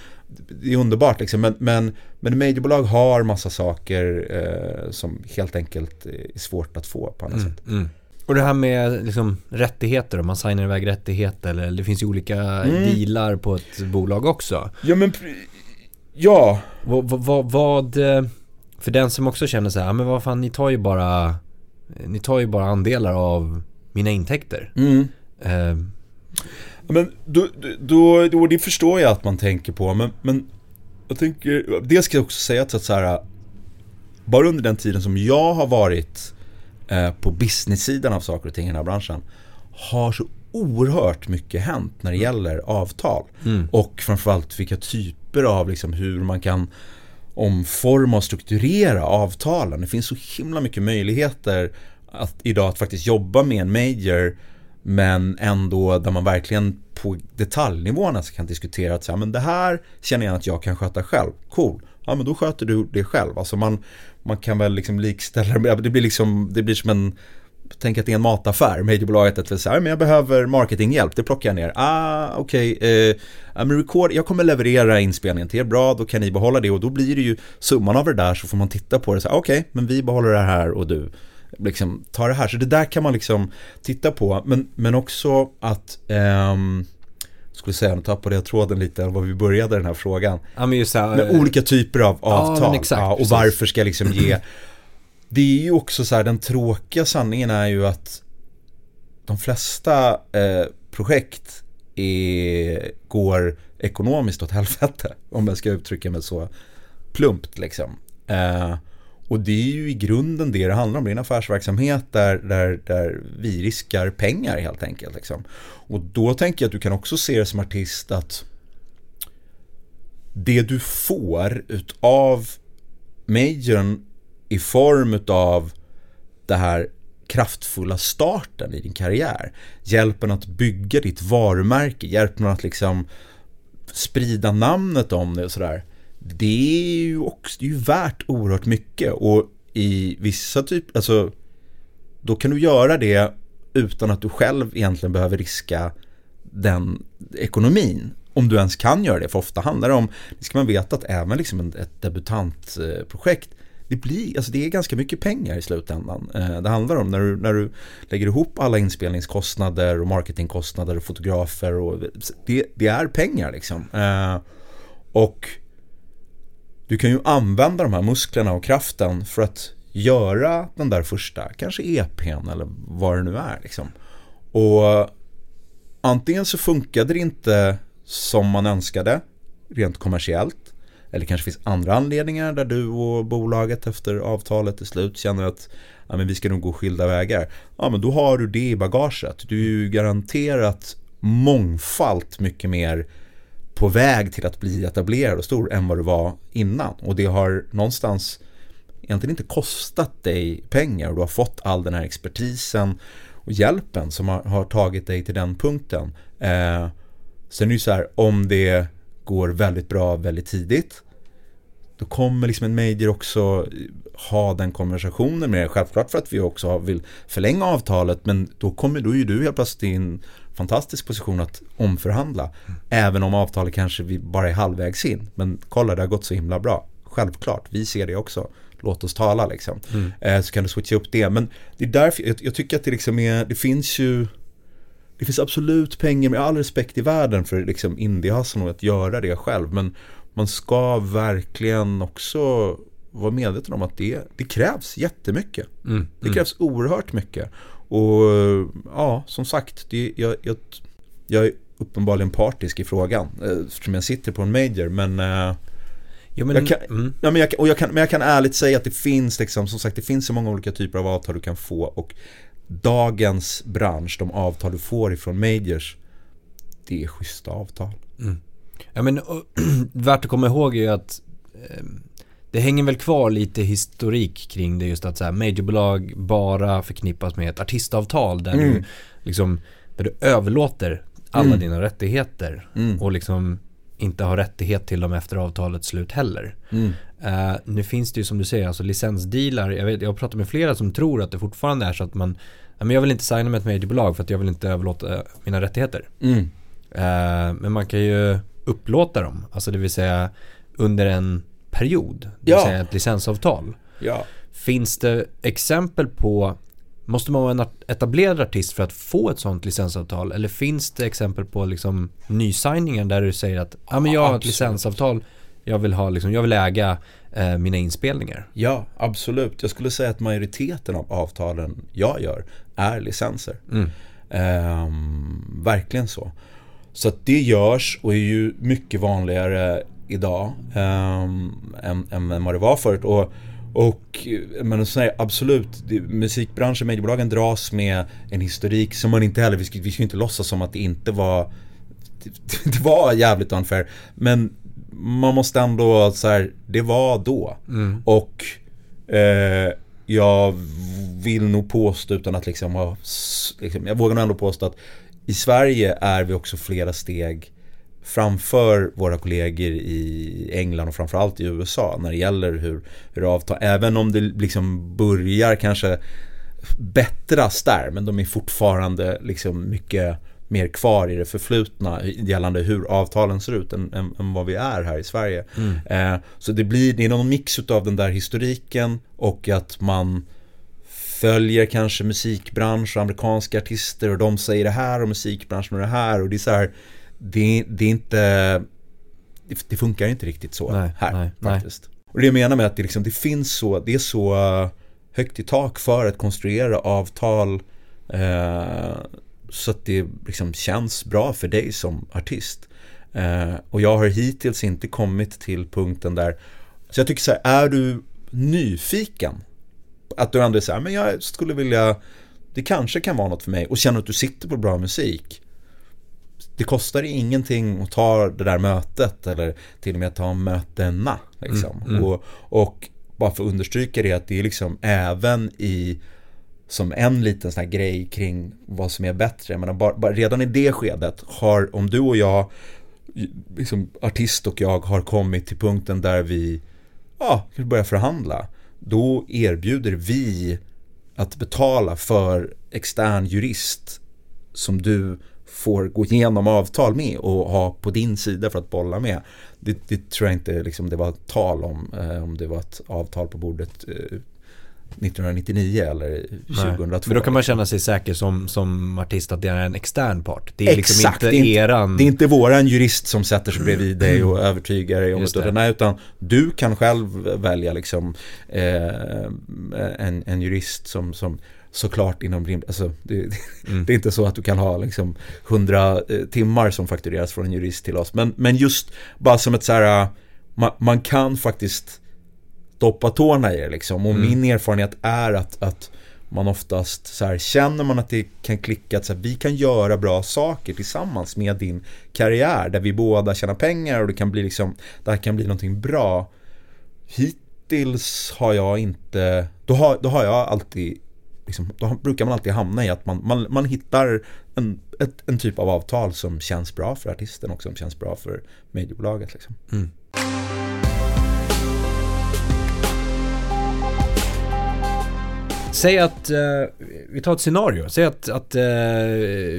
Det är underbart liksom. Men, men, men majorbolag har massa saker eh, som helt enkelt är svårt att få på annat mm, sätt. Mm. Och det här med liksom, rättigheter, om man signar iväg rättigheter eller det finns ju olika mm. dealar på ett bolag också. Ja men, ja. Vad, vad, vad, eh, för den som också känner så här, men vad fan ni tar ju bara, ni tar ju bara andelar av mina intäkter. Mm. Eh, men då, då, då, det förstår jag att man tänker på, men, men jag tänker, det ska jag också säga att så här, bara under den tiden som jag har varit eh, på business-sidan av saker och ting i den här branschen har så oerhört mycket hänt när det gäller avtal. Mm. Och framförallt vilka typer av liksom hur man kan omforma och strukturera avtalen. Det finns så himla mycket möjligheter att, idag att faktiskt jobba med en major men ändå där man verkligen på detaljnivåerna kan diskutera att säga, men det här känner jag att jag kan sköta själv. Cool. Ja men då sköter du det själv. Alltså man, man kan väl liksom likställa det. blir liksom, det blir som en Tänk att det är en mataffär, mediebolaget att säga, men jag behöver marketinghjälp, det plockar jag ner. Ah, okej, okay, eh, record, jag kommer leverera inspelningen till er, bra, då kan ni behålla det och då blir det ju summan av det där så får man titta på det så okej, okay, men vi behåller det här och du liksom ta det här. Så det där kan man liksom titta på. Men, men också att um, skulle säga, nu tappade jag tråden lite, var vi började den här frågan. Ja, men just så här, Med olika typer av avtal. men exakt, ja, och precis. varför ska jag liksom ge Det är ju också så här, den tråkiga sanningen är ju att De flesta eh, projekt är, går ekonomiskt åt helvete Om jag ska uttrycka mig så plumpt liksom eh, Och det är ju i grunden det det handlar om, det är en affärsverksamhet där, där, där vi riskar pengar helt enkelt liksom. Och då tänker jag att du kan också se det som artist att det du får utav majorn i form av det här kraftfulla starten i din karriär. Hjälpen att bygga ditt varumärke, hjälpen att liksom sprida namnet om det och sådär. Det är ju också, det är ju värt oerhört mycket och i vissa typ, alltså då kan du göra det utan att du själv egentligen behöver riska den ekonomin. Om du ens kan göra det, för ofta handlar det om, det ska man veta att även liksom ett debutantprojekt, det blir, alltså det är ganska mycket pengar i slutändan. Eh, det handlar om när du, när du lägger ihop alla inspelningskostnader och marketingkostnader och fotografer och det, det är pengar liksom. Eh, och du kan ju använda de här musklerna och kraften för att göra den där första, kanske EPn eller vad det nu är liksom. Och antingen så funkade det inte som man önskade rent kommersiellt. Eller kanske finns andra anledningar där du och bolaget efter avtalet är slut känner att ja, men vi ska nog gå skilda vägar. Ja men då har du det i bagaget. Du är ju garanterat mångfalt mycket mer på väg till att bli etablerad och stor än vad du var innan. Och det har någonstans egentligen inte kostat dig pengar och du har fått all den här expertisen och hjälpen som har, har tagit dig till den punkten. Eh, sen är det ju så här, om det går väldigt bra väldigt tidigt då kommer liksom en major också ha den konversationen med dig. Självklart för att vi också vill förlänga avtalet men då kommer då ju du helt plötsligt i en fantastisk position att omförhandla. Även om avtalet kanske vi bara är halvvägs in. Men kolla det har gått så himla bra. Självklart, vi ser det också. Låt oss tala liksom. Eh, så kan du switcha upp det. Men det är därför jag, jag tycker att det liksom är, det finns ju det finns absolut pengar med all respekt i världen för liksom indie-hustlen och att göra det själv. Men man ska verkligen också vara medveten om att det, det krävs jättemycket. Mm. Det krävs oerhört mycket. Och ja, som sagt, det, jag, jag, jag är uppenbarligen partisk i frågan. eh, Eftersom jag sitter på en major. Men, eh, Jo, men, jag kan, mm. ja, men, jag, kan- och jag kan, men jag kan ärligt säga att det finns liksom, som sagt, det finns så många olika typer av avtal du kan få. Och dagens bransch, de avtal du får ifrån majors, det är schyssta avtal. Ja, men, och, värt att komma ihåg är ju att eh, det hänger väl kvar lite historik kring det just att så här, majorbolag bara förknippas med ett artistavtal där Mm. du liksom där du överlåter alla Mm. dina rättigheter Mm. och liksom inte har rättighet till dem efter avtalets slut heller. Eh, nu finns det ju som du säger, alltså licensdealar. Jag, vet, jag har pratat med flera som tror att det fortfarande är så att man, men jag vill inte signa med ett majorbolag för att jag vill inte överlåta mina rättigheter. Mm. Eh, men man kan ju upplåta dem, alltså det vill säga under en period, det vill Ja. säga ett licensavtal. Ja. Finns det exempel på, måste man vara en etablerad artist för att få ett sånt licensavtal? Eller finns det exempel på liksom nysigningar där du säger att ja men jag har ett licensavtal, jag vill, ha liksom, jag vill äga eh, mina inspelningar. ja, absolut. Jag skulle säga att majoriteten av avtalen jag gör är licenser. Mm. Ehm, verkligen så. Så att det görs och är ju mycket vanligare idag ehm, än, än vad det var förut. Och, och men så här, absolut, det, musikbranschen, mediebolagen dras med en historik som man inte heller, vi ska, vi ska inte låtsas som att det inte var det, det var jävligt unfair. Men man måste ändå så här, det var då. Mm. Och eh, jag vill nog påstå utan att liksom ha, liksom, jag vågar nog ändå påstå att i Sverige är vi också flera steg framför våra kollegor i England och framförallt i USA när det gäller hur, hur avtal, även om det liksom börjar kanske bättras där men de är fortfarande liksom mycket mer kvar i det förflutna gällande hur avtalen ser ut än, än, än vad vi är här i Sverige. Eh, så det blir det är någon mix av den där historiken och att man följer kanske musikbransch och amerikanska artister och de säger det här och musikbranschen och det här och det är så här det, det är inte, det, det, funkar inte riktigt så nej, här nej, faktiskt. Nej. Och det jag menar med att det, liksom, det finns så, det är så högt i tak för att konstruera avtal eh, så att det liksom känns bra för dig som artist. Eh, och jag har hittills inte kommit till punkten där, så jag tycker så här, är du nyfiken? Att du ändå är så här, men jag skulle vilja, det kanske kan vara något för mig och känner att du sitter på bra musik. Det kostar ingenting att ta det där mötet eller till och med ta mötena. Liksom. Mm, mm. Och, och bara för att understryka det att det är liksom även i som en liten sån här grej kring vad som är bättre. Men bara, bara, redan i det skedet har, om du och jag, liksom artist och jag har kommit till punkten där vi ja, börjar förhandla. Då erbjuder vi att betala för extern jurist som du får gå igenom avtal med och ha på din sida för att bolla med. Det, det tror jag inte liksom det var tal om, eh, om det var ett avtal på bordet eh, 1999 eller 2002. Nej, men då kan man känna sig säker som, som artist att det är en extern part. Det är liksom Exakt, liksom inte, det är eran... Det är inte våran jurist som sätter sig bredvid dig och övertygar dig om Just det. Nej, utan du kan själv välja liksom eh, en, en jurist som, som såklart inom rimligt, alltså det, mm. det, är inte så att du kan ha liksom 100 eh, timmar som faktureras från en jurist till oss. Men, men just bara som ett så här, man, man kan faktiskt stoppa tårna i det liksom. Och mm. min erfarenhet är att, att man oftast så här, känner man att det kan klicka att så här, vi kan göra bra saker tillsammans med din karriär där vi båda tjänar pengar och det kan bli liksom, det här kan bli någonting bra. Hittills har jag inte, då har, då har jag alltid Liksom, då brukar man alltid hamna i att man, man, man hittar en, ett, en typ av avtal som känns bra för artisten och som känns bra för mediebolaget. Liksom. Mm. Säg att, eh, vi tar ett scenario, säg att, att eh,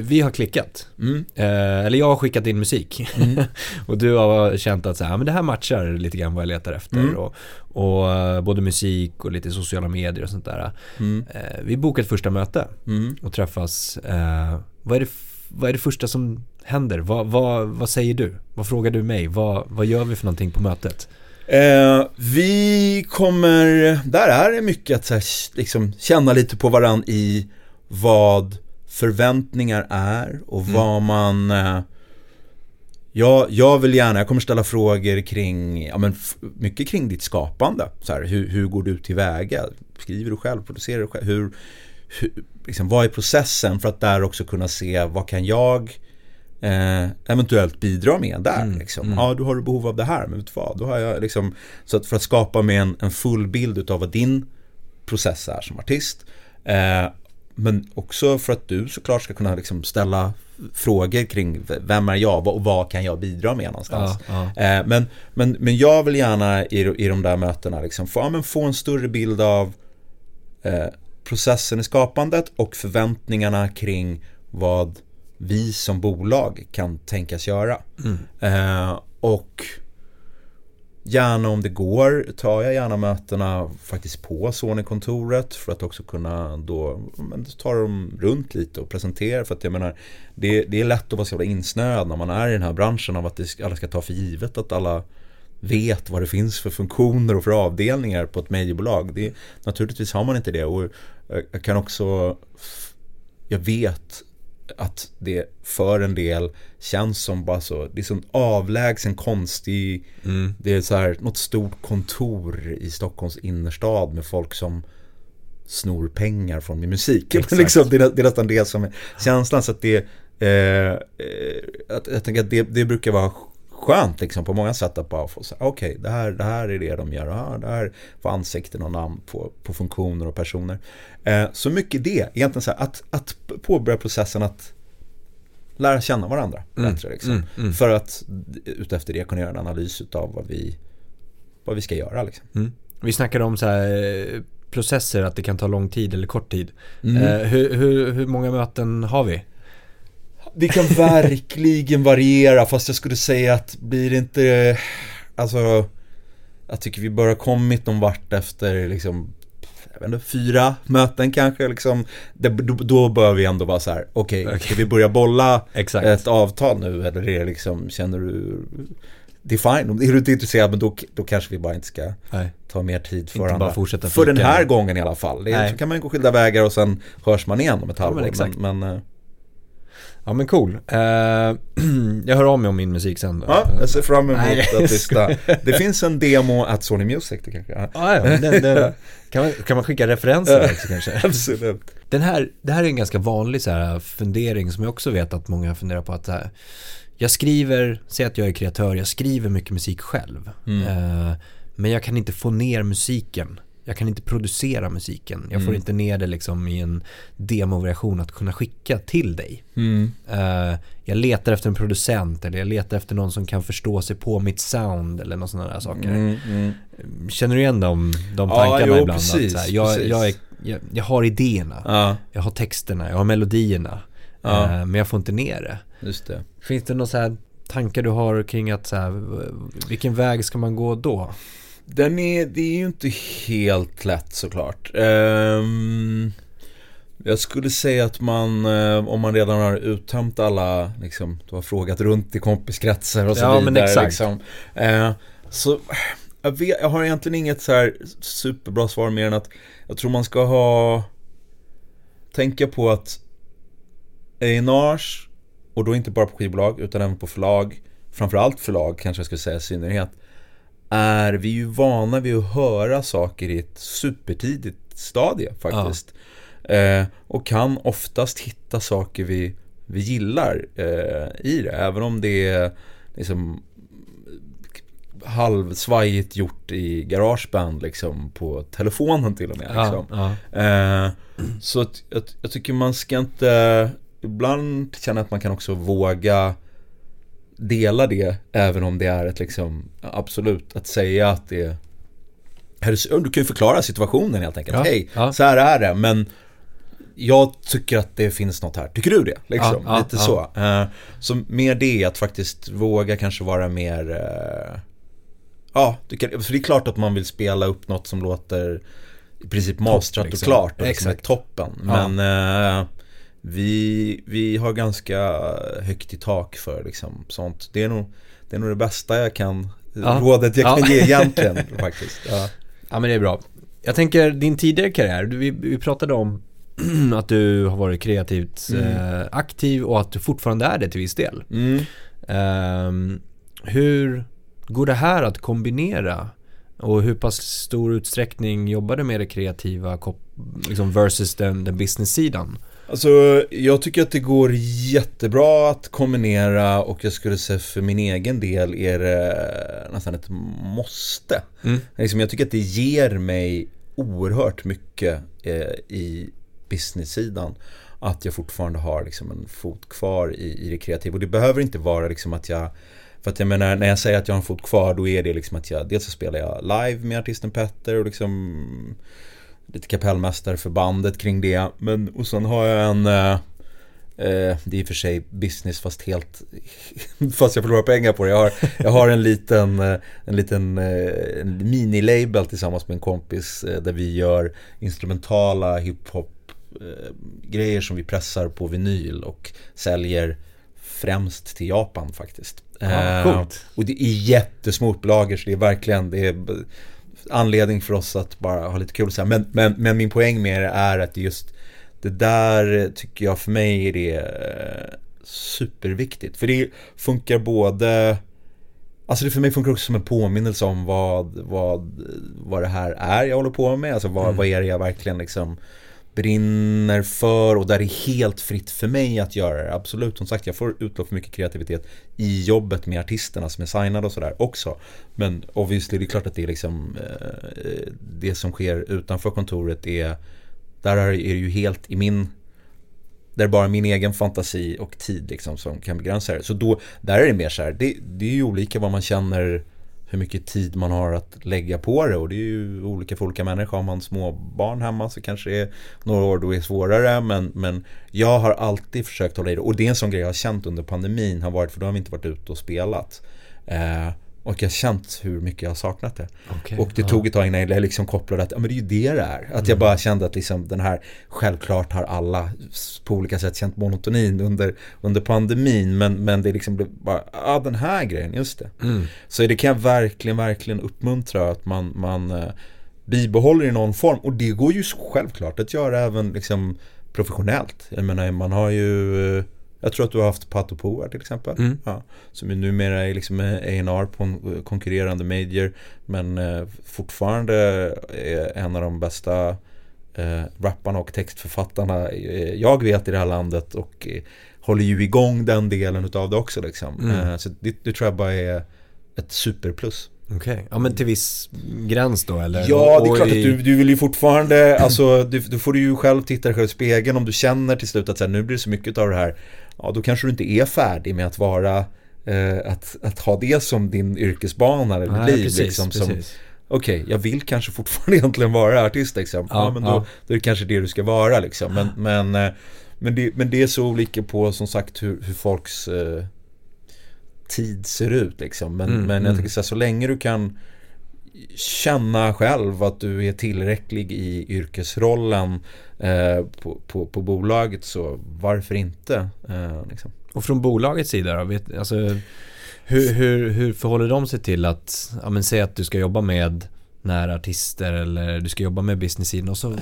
vi har klickat. Mm. Eh, eller jag har skickat in musik. Mm. och du har känt att så här, men det här matchar lite grann vad jag letar efter. Mm. Och, och eh, både musik och lite sociala medier och sånt där. Mm. Eh, vi bokar ett första möte mm. och träffas. Eh, vad, är det, vad är det första som händer? Vad, vad, vad säger du? Vad frågar du mig? Vad, vad gör vi för någonting på mötet? Eh, vi kommer, där är det mycket att här, liksom, känna lite på varann i vad förväntningar är och mm. vad man eh, jag, jag vill gärna, jag kommer ställa frågor kring, ja men mycket kring ditt skapande. Så här, hur, hur går du tillväga? Skriver du själv? Producerar du själv? Hur, hur, liksom, vad är processen för att där också kunna se vad kan jag eh, eventuellt bidra med där. Mm, liksom. mm. Ja, du har behov av det här, men vet du vad? Då har jag liksom, så att för att skapa med en, en full bild av vad din process är som artist. Eh, men också för att du såklart ska kunna liksom ställa frågor kring vem är jag och vad kan jag bidra med någonstans. Ja, ja. Eh, men, men, men jag vill gärna i, i de där mötena liksom få, ja, få en större bild av eh, processen i skapandet och förväntningarna kring vad vi som bolag kan tänkas göra. Mm. Eh, och gärna om det går tar jag gärna mötena faktiskt på Sony-kontoret för att också kunna då men, ta dem runt lite och presentera. För att jag menar, det, det är lätt att vara så jävla insnöad när man är i den här branschen av att det, alla ska ta för givet att alla vet vad det finns för funktioner och för avdelningar på ett mediebolag. Det, naturligtvis har man inte det och jag kan också jag vet att det för en del känns som bara så, det är sån avlägsen konstig, mm. det är så här något stort kontor i Stockholms innerstad med folk som snor pengar från min musik. liksom, det, är, det är nästan det som är känslan. Så att det, eh, eh, att, jag tänker att det, det brukar vara skönt liksom på många sätt att bara få säga okej okay, det, här, det här är det de gör, ah, det här får ansikten och namn på, på funktioner och personer. Eh, så mycket det, egentligen så här, att, att påbörja processen att lära känna varandra mm, bättre. Liksom. Mm, mm. För att utefter det kunna göra en analys av vad vi, vad vi ska göra. Liksom. Mm. Vi snackade om så här, processer, att det kan ta lång tid eller kort tid. Mm. Eh, hur, hur, hur många möten har vi? Det kan verkligen variera fast jag skulle säga att blir det inte Alltså Jag tycker vi bara kommit någon vart efter liksom jag vet inte, fyra möten kanske liksom. Det, då, då bör vi ändå vara så här, okej, okay, okay. ska vi börja bolla ett avtal nu eller är det liksom, känner du det är fine, är du inte intresserad men då, då kanske vi bara inte ska Nej. ta mer tid för varandra. För den här gången i alla fall. Det är, så kan man gå skilda vägar och sen hörs man igen om ett halvår. Ja, men, men, men, Ja men cool. Uh, jag hör av mig om min musik sen då. Ja, jag ser fram emot Nej, att lyssna. Det finns en demo at Sony Music det kanske. Ja, ja den, den, kan, man, kan man skicka referenser också kanske? Absolut. Den här, det här är en ganska vanlig så här fundering som jag också vet att många funderar på att här, jag skriver, säg att jag är kreatör, jag skriver mycket musik själv. Mm. Uh, men jag kan inte få ner musiken jag kan inte producera musiken. Jag får mm. inte ner det liksom i en demoversion att kunna skicka till dig. Mm. Uh, jag letar efter en producent eller jag letar efter någon som kan förstå sig på mitt sound eller något sådana där saker. Mm, mm. Känner du igen de, de tankarna ja, jo, ibland? Precis, här, jag, precis. Jag, är, jag, jag, har idéerna, ja. jag har texterna, jag har melodierna. Ja. Uh, men jag får inte ner det. Just det. Finns det några så här tankar du har kring att så här, vilken väg ska man gå då? Den är, det är ju inte helt lätt såklart. Um, jag skulle säga att man, uh, om man redan har uttömt alla, liksom, du har frågat runt i kompiskretsar och så ja, vidare. Men exakt. Liksom, uh, så jag, vet, jag har egentligen inget så här superbra svar mer än att jag tror man ska ha, tänka på att A&Rs och då inte bara på skivbolag utan även på förlag, framförallt förlag kanske jag skulle säga i synnerhet, är vi ju vana vid att höra saker i ett supertidigt stadie faktiskt. Ja. Eh, och kan oftast hitta saker vi, vi gillar eh, i det. Även om det är liksom halvsvajigt gjort i Garageband liksom på telefonen till och med. Liksom. Ja, ja. Eh, så att, jag, jag tycker man ska inte Ibland känna att man kan också våga dela det även om det är ett liksom absolut att säga att det är du kan ju förklara situationen helt enkelt. Ja, Hej, ja. så här är det men jag tycker att det finns något här. Tycker du det? Liksom, ja, lite så. Uh, så mer det, att faktiskt våga kanske vara mer uh, Ja, kan, för det är klart att man vill spela upp något som låter i princip mastrat liksom. och klart och liksom är toppen. Men uh, vi, vi har ganska högt i tak för liksom sånt. Det är nog det, är nog det bästa jag kan, ja. rådet jag kan ge egentligen faktiskt. Ja. ja men det är bra. Jag tänker din tidigare karriär, vi, vi pratade om att du har varit kreativt mm. eh, aktiv och att du fortfarande är det till viss del. Mm. Eh, hur går det här att kombinera? Och hur pass stor utsträckning jobbar du med det kreativa liksom versus den, den business-sidan? Alltså, jag tycker att det går jättebra att kombinera och jag skulle säga för min egen del är det nästan ett måste. Mm. Liksom, jag tycker att det ger mig oerhört mycket eh, i business-sidan. Att jag fortfarande har liksom en fot kvar i, i det kreativa. Och det behöver inte vara liksom att jag för att jag menar, när jag säger att jag har en fot kvar då är det liksom att jag, dels så spelar jag live med artisten Petter och liksom lite kapellmästare för bandet kring det. Men, och sen har jag en eh, eh, det är i och för sig business fast helt Fast jag förlorar pengar på det. Jag har, jag har en liten, eh, en liten eh, en mini-label tillsammans med en kompis där vi gör instrumentala hiphop grejer som vi pressar på vinyl och säljer främst till Japan faktiskt. Ja, coolt. och det är jättesmå upplagor så det är verkligen det är anledning för oss att bara ha lite kul så här. Men, men, men min poäng med det är att just det där tycker jag för mig är det eh, superviktigt. För det funkar både Alltså det för mig funkar också som en påminnelse om vad, vad, vad det här är jag håller på med. Alltså vad, mm. vad är det jag verkligen liksom brinner för och där det är helt fritt för mig att göra det. Absolut, som sagt jag får utlopp för mycket kreativitet i jobbet med artisterna som är signade och sådär också. Men obviously det är klart att det är liksom eh, det som sker utanför kontoret är där är det ju helt i min där är bara min egen fantasi och tid liksom som kan begränsa det. Så då, där är det mer så här, det, det är ju olika vad man känner hur mycket tid man har att lägga på det och det är ju olika för olika människor. Har man småbarn hemma så kanske det är några år då är svårare men, men jag har alltid försökt hålla i det och det är en sån grej jag har känt under pandemin har varit för då har vi inte varit ute och spelat. Eh, och jag har känt hur mycket jag har saknat det. Okay, och det ja. tog ett tag innan jag liksom kopplade att ja, men det är ju det det är. Att mm. jag bara kände att liksom den här, självklart har alla på olika sätt känt monotonin under, under pandemin. Men, men det liksom blev bara, ja den här grejen, just det. Mm. Så det kan jag verkligen, verkligen uppmuntra att man, man eh, bibehåller i någon form. Och det går ju självklart att göra även liksom professionellt. Jag menar, man har ju eh, jag tror att du har haft Pato Poar till exempel. Mm. Ja, som ju numera är liksom A&R på en konkurrerande major. Men eh, fortfarande är en av de bästa eh, rapparna och textförfattarna eh, jag vet i det här landet. Och eh, håller ju igång den delen av det också liksom. Mm. Eh, så det, det tror jag bara är ett superplus. Okej, okay. ja men till viss gräns då eller? Ja, det är klart att du, du vill ju fortfarande, alltså du, då får du ju själv titta dig själv i spegeln om du känner till slut att så här, nu blir det så mycket av det här ja då kanske du inte är färdig med att vara eh, att, att ha det som din yrkesbana eller Nej, liv. Precis, liksom, precis. Okej, okay, jag vill kanske fortfarande egentligen vara artist liksom. Ja, ja men då, ja. då är det kanske det du ska vara liksom. Men, men, eh, men, det, men det är så olika på som sagt hur, hur folks eh, tid ser ut liksom. Men, mm, men jag mm. tycker så, här, så länge du kan känna själv att du är tillräcklig i yrkesrollen eh, på, på, på, bolaget så varför inte? Eh, liksom. Och från bolagets sida då? Vet, alltså, hur, hur, hur förhåller de sig till att, ja men säg att du ska jobba med nära artister eller du ska jobba med business och så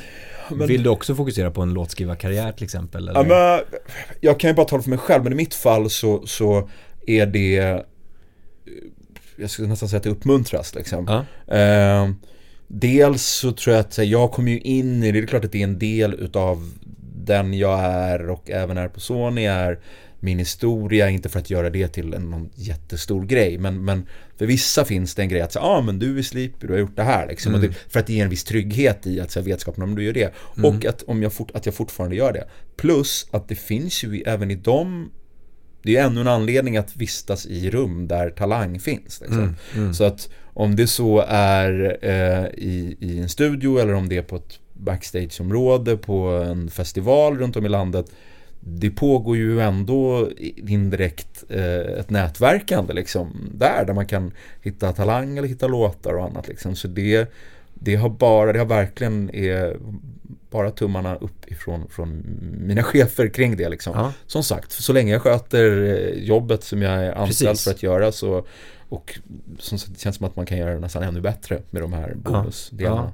men, vill du också fokusera på en låtskrivarkarriär till exempel? Eller? Ja, men, jag kan ju bara tala för mig själv men i mitt fall så, så är det jag skulle nästan säga att det uppmuntras liksom. Ja. Eh, dels så tror jag att jag kommer ju in i det, det är klart att det är en del utav den jag är och även är på Sony är min historia, inte för att göra det till en någon jättestor grej men, men för vissa finns det en grej att säga, ah, men du är Sleepy, du har gjort det här liksom. Mm. Det, för att det ger en viss trygghet i att säga vetskapen om du gör det. Mm. Och att, om jag fort, att jag fortfarande gör det. Plus att det finns ju även i de det är ännu en anledning att vistas i rum där talang finns. Liksom. Mm, mm. Så att om det så är eh, i, i en studio eller om det är på ett backstageområde på en festival runt om i landet det pågår ju ändå indirekt eh, ett nätverkande liksom där, där man kan hitta talang eller hitta låtar och annat liksom. Så det, det har bara, det har verkligen är bara tummarna upp ifrån från mina chefer kring det liksom. Ja. Som sagt, så länge jag sköter eh, jobbet som jag är anställd Precis. för att göra så och som sagt, det känns som att man kan göra det nästan ännu bättre med de här bonusdelarna. Ja.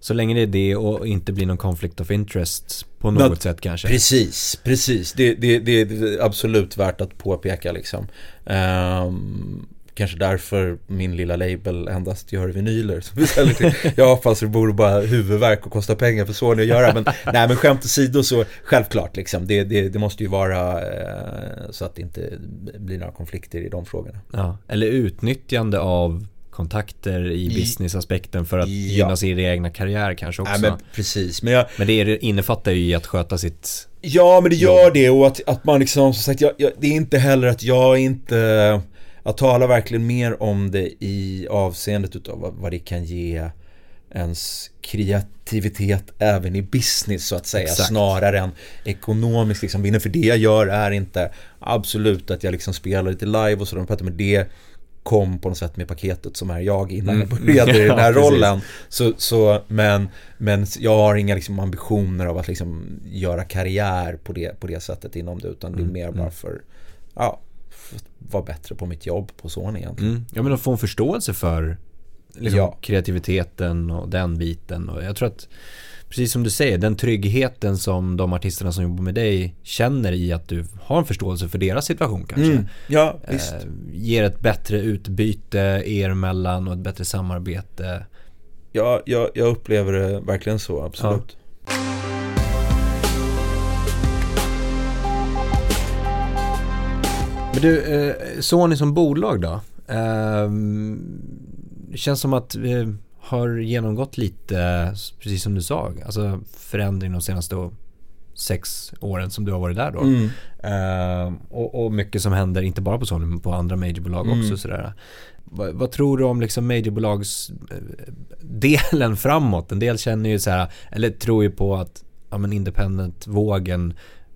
Så länge det är det och inte blir någon conflict of interest på något Not, sätt kanske. Precis, precis. Det, det, det, det, är absolut värt att påpeka liksom. Um, Kanske därför min lilla label endast gör vinyler som vi säljer till Japan så det borde bara huvudvärk och kosta pengar för Sony att göra. Men, nej men skämt åsido så självklart liksom. Det, det, det måste ju vara eh, så att det inte blir några konflikter i de frågorna. Ja, eller utnyttjande av kontakter i businessaspekten för att ja. gynna sin egna karriär kanske också. Nej, men precis. Men, jag, men det innefattar ju i att sköta sitt Ja men det gör jobb. det och att, att man liksom som sagt jag, jag, det är inte heller att jag inte jag talar verkligen mer om det i avseendet utav vad det kan ge ens kreativitet även i business så att säga Exakt. snarare än ekonomisk liksom vinner. För det jag gör är inte absolut att jag liksom spelar lite live och sådär men det kom på något sätt med paketet som är jag innan jag mm. började i den här ja, rollen. Så, så, men, men jag har inga liksom ambitioner av att liksom göra karriär på det, på det sättet inom det utan det är mm, mer bara mm. för ja, vara bättre på mitt jobb på Sony egentligen. Mm. Ja men att få en förståelse för liksom, ja. kreativiteten och den biten. Och jag tror att precis som du säger, den tryggheten som de artisterna som jobbar med dig känner i att du har en förståelse för deras situation kanske. Mm, ja. Eh, ger ett bättre utbyte er emellan och ett bättre samarbete. Ja, jag, jag upplever det verkligen så, absolut. Ja. Men du, eh, Sony som bolag då? Eh, känns som att vi har genomgått lite, precis som du sa, alltså förändring de senaste sex åren som du har varit där då. Mm. Eh, och, och, mycket som händer, inte bara på Sony, men på andra majorbolag mm. också. Sådär. Vad, vad, tror du om liksom majorbolagsdelen eh, framåt? En del känner ju så här, eller tror ju på att ja, men independent-vågen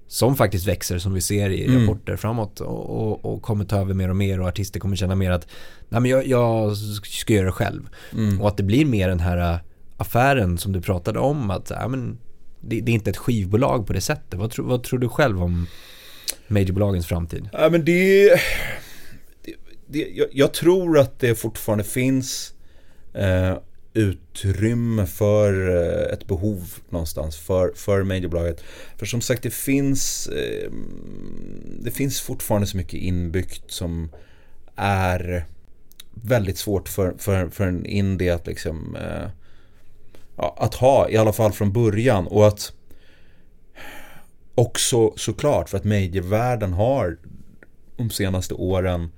som faktiskt växer som vi ser i Mm. rapporter framåt och, och, och kommer ta över mer och mer och artister kommer känna mer att nej men jag, jag ska göra det själv. Mm. Och att det blir mer den här äh, affären som du pratade om att ja, men, det, det är inte ett skivbolag på det sättet. Vad, tro, vad tror du själv om majorbolagens framtid? Ja men det, det, det jag, jag tror att det fortfarande finns eh, utrymme för eh, ett behov någonstans för, för majorbolaget. För som sagt det finns eh, Det finns fortfarande så mycket inbyggt som är väldigt svårt för, för, för en indie att liksom eh, ja, att ha i alla fall från början och att också såklart för att medievärlden har de senaste åren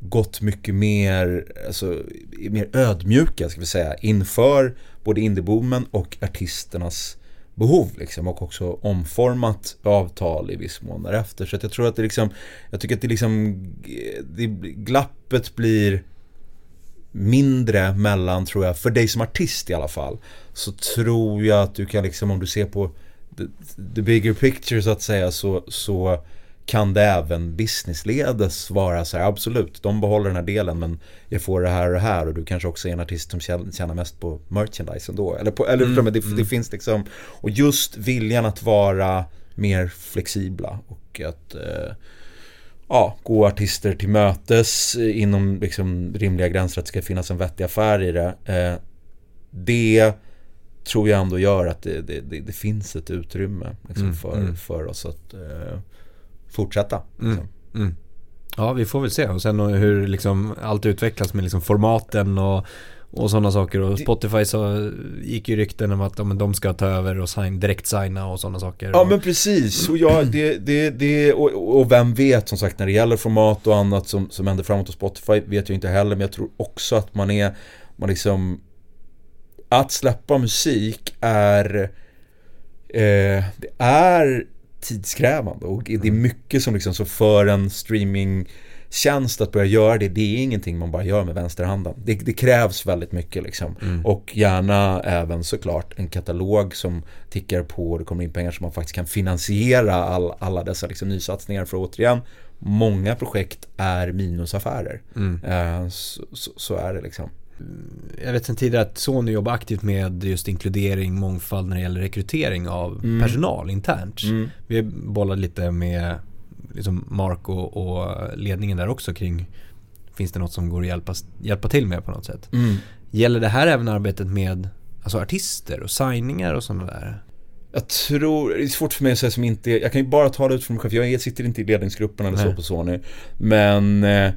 gått mycket mer, alltså, mer ödmjuka ska vi säga inför både indieboomen och artisternas behov liksom och också omformat avtal i viss mån därefter. Så att jag tror att det liksom, jag tycker att det liksom, det, glappet blir mindre mellan tror jag, för dig som artist i alla fall, så tror jag att du kan liksom om du ser på the, the bigger picture så att säga så, så kan det även businessledes vara så här, absolut, de behåller den här delen men jag får det här och det här och du kanske också är en artist som tjänar mest på merchandise ändå. Eller, på, eller Mm, det, mm. det finns liksom, och just viljan att vara mer flexibla och att eh, ja, gå artister till mötes inom liksom rimliga gränser att det ska finnas en vettig affär i det. Eh, det tror jag ändå gör att det, det, det, det finns ett utrymme liksom, Mm, för, mm. för oss att eh, fortsätta. Mm. Liksom. Mm. Ja, vi får väl se. Och sen hur liksom allt utvecklas med liksom formaten och, och sådana saker. Och Spotify så gick ju rykten om att men de ska ta över och sign, direkt signa och sådana saker. Ja Och- men precis, och, ja, det, det, det, och, och vem vet som sagt när det gäller format och annat som, som händer framåt hos Spotify vet jag inte heller men jag tror också att man är, man liksom Att släppa musik är eh, Det är tidskrävande och det är mycket som liksom så för en streamingtjänst att börja göra det, det är ingenting man bara gör med vänsterhanden. Det, det krävs väldigt mycket liksom. Mm. Och gärna även såklart en katalog som tickar på och det kommer in pengar som man faktiskt kan finansiera all, alla dessa liksom nysatsningar. För återigen, många projekt är minusaffärer. Mm. Eh, så, så, så är det liksom. Jag vet sen tidigare att Sony jobbar aktivt med just inkludering, mångfald när det gäller rekrytering av Mm. personal internt. Mm. Vi bollade lite med liksom Mark och, och ledningen där också kring Finns det något som går att hjälpa, hjälpa till med på något sätt? Mm. Gäller det här även arbetet med alltså artister och signingar och sådana där? Jag tror, det är svårt för mig att säga som inte Jag kan ju bara tala ut från mig själv, jag sitter inte i ledningsgruppen eller så Nej. på Sony Men eh,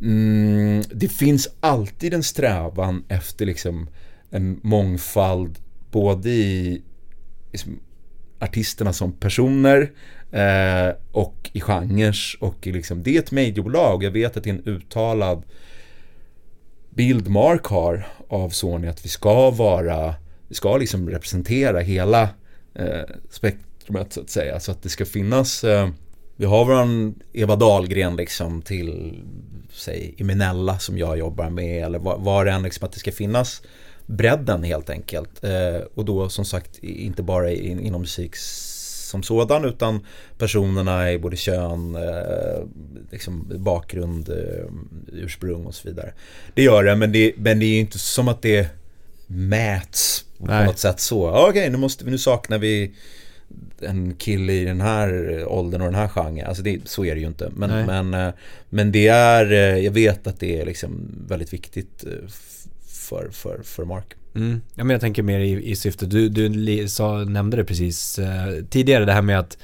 mm, Det finns alltid en strävan efter liksom En mångfald Både i liksom, Artisterna som personer eh, Och i genrer och i liksom Det är ett majorbolag, jag vet att det är en uttalad Bild Mark har av Sony att vi ska vara Vi ska liksom representera hela eh, spektrumet så att säga. Så att det ska finnas eh, vi har våran Eva Dahlgren liksom till Säg Imenella som jag jobbar med eller vad, det än liksom att det ska finnas Bredden helt enkelt eh, Och då som sagt inte bara in, inom musik som sådan utan personerna i både kön, eh, liksom bakgrund, eh, ursprung och så vidare. Det gör det men det, men det är ju inte som att det mäts på Nej. något sätt så. Okej, nu måste vi, nu saknar vi en kille i den här åldern och den här genren. Alltså det, så är det ju inte. Nej. Men, men, eh, men det är, eh, jag vet att det är liksom väldigt viktigt eh, för, för, för Mark. Mm. Ja, men jag tänker mer i, i syfte, du, du sa, nämnde det precis eh, tidigare det här med att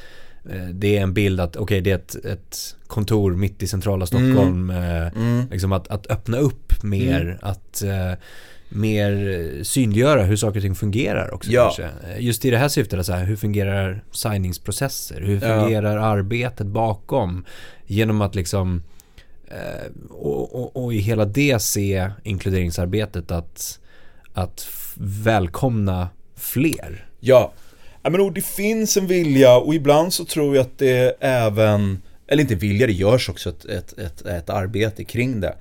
eh, det är en bild att okej det är ett, ett kontor mitt i centrala Stockholm. Eh, Mm. liksom att, att öppna upp mer, att eh, mer synliggöra hur saker och ting fungerar också Ja. kanske. Eh, Just i det här syftet, så här, hur fungerar signingsprocesser? Hur Ja. fungerar arbetet bakom? Genom att liksom eh, och, och, och i hela det se inkluderingsarbetet att, att välkomna fler. Ja, ja men och det finns en vilja och ibland så tror jag att det även, eller inte vilja, det görs också ett, ett, ett, ett arbete kring det.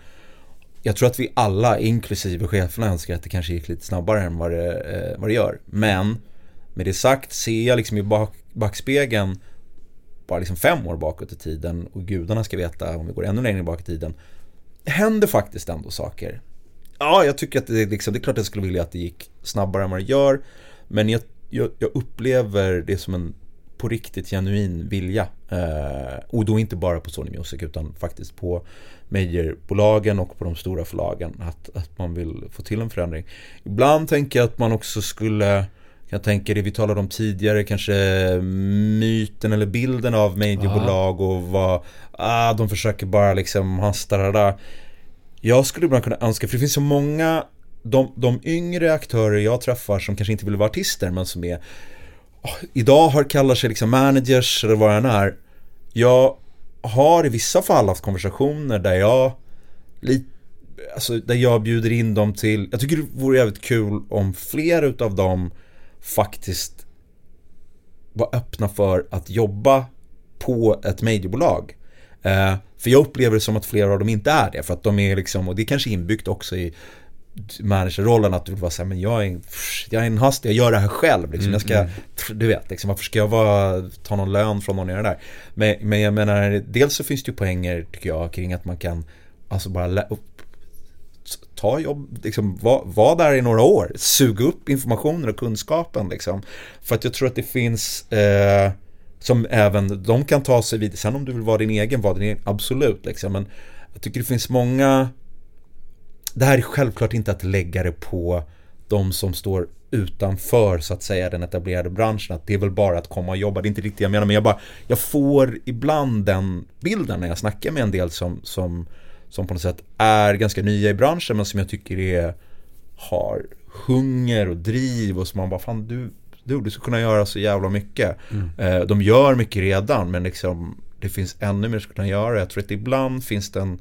Jag tror att vi alla, inklusive cheferna, önskar att det kanske gick lite snabbare än vad det, eh, vad det gör. Men med det sagt ser jag liksom i bak, backspegeln bara liksom fem år bakåt i tiden och gudarna ska veta om vi går ännu längre bak i tiden. Det händer faktiskt ändå saker. Ja, jag tycker att det, liksom, det är klart att jag skulle vilja att det gick snabbare än vad det gör. Men jag, jag, jag upplever det som en på riktigt genuin vilja. Eh, och då inte bara på Sony Music utan faktiskt på majorbolagen och på de stora förlagen. Att, att man vill få till en förändring. Ibland tänker jag att man också skulle jag tänker det vi talade om tidigare, kanske myten eller bilden av majorbolag och vad, ah, de försöker bara liksom hasta det där. Jag skulle ibland kunna önska, för det finns så många, de, de yngre aktörer jag träffar som kanske inte vill vara artister men som är oh, Idag har kallar sig liksom managers eller vad det än är. Jag har i vissa fall haft konversationer där jag Alltså där jag bjuder in dem till, jag tycker det vore jävligt kul om fler utav dem faktiskt var öppna för att jobba på ett majorbolag. Eh, för jag upplever det som att flera av dem inte är det. För att de är liksom, och det är kanske inbyggt också i managerrollen att du vill vara såhär, men jag är, en, jag är en hast, jag gör det här själv liksom. Jag ska, mm, mm. du vet, liksom, varför ska jag vara, ta någon lön från någon göra det där? Men, men jag menar, dels så finns det ju poänger tycker jag kring att man kan Alltså bara ta jobb, liksom, var, var där i några år, suga upp informationen och kunskapen liksom. För att jag tror att det finns eh, som även de kan ta sig vidare. Sen om du vill vara din egen, var din egen, absolut liksom. Men jag tycker det finns många Det här är självklart inte att lägga det på de som står utanför så att säga den etablerade branschen att det är väl bara att komma och jobba. Det är inte riktigt det jag menar men jag bara Jag får ibland den bilden när jag snackar med en del som, som som på något sätt är ganska nya i branschen men som jag tycker är har hunger och driv och som man bara fan du, du, du ska kunna göra så jävla mycket. Mm. Eh, de gör mycket redan men liksom det finns ännu mer att kunna göra. Jag tror att ibland finns det en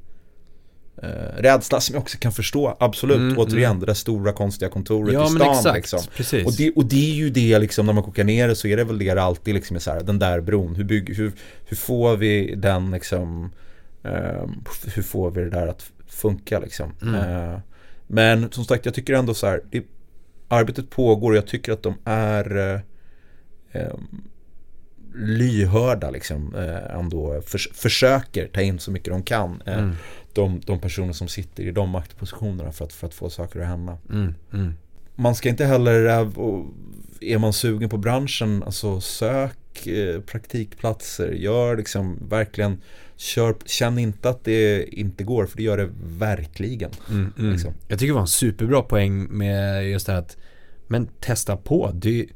eh, rädsla som jag också kan förstå. Absolut, mm, återigen mm. det där stora konstiga kontoret ja, i stan. Exakt, liksom. precis. Och, det, och det är ju det liksom när man kokar ner det så är det väl det alltid liksom är så här, den där bron. Hur, bygger, hur, hur får vi den liksom Ehm, hur får vi det där att funka liksom? Mm. Ehm, men som sagt, jag tycker ändå så här, det, arbetet pågår och jag tycker att de är eh, ehm, lyhörda liksom eh, ändå för, försöker ta in så mycket de kan. Eh, mm. de, de personer som sitter i de maktpositionerna för att, för att få saker att hända. Mm. Mm. Man ska inte heller, är man sugen på branschen, alltså sök praktikplatser, gör liksom verkligen Kör, känn inte att det inte går, för det gör det verkligen. Mm, mm. Liksom. Jag tycker det var en superbra poäng med just det här att, men testa på. Du,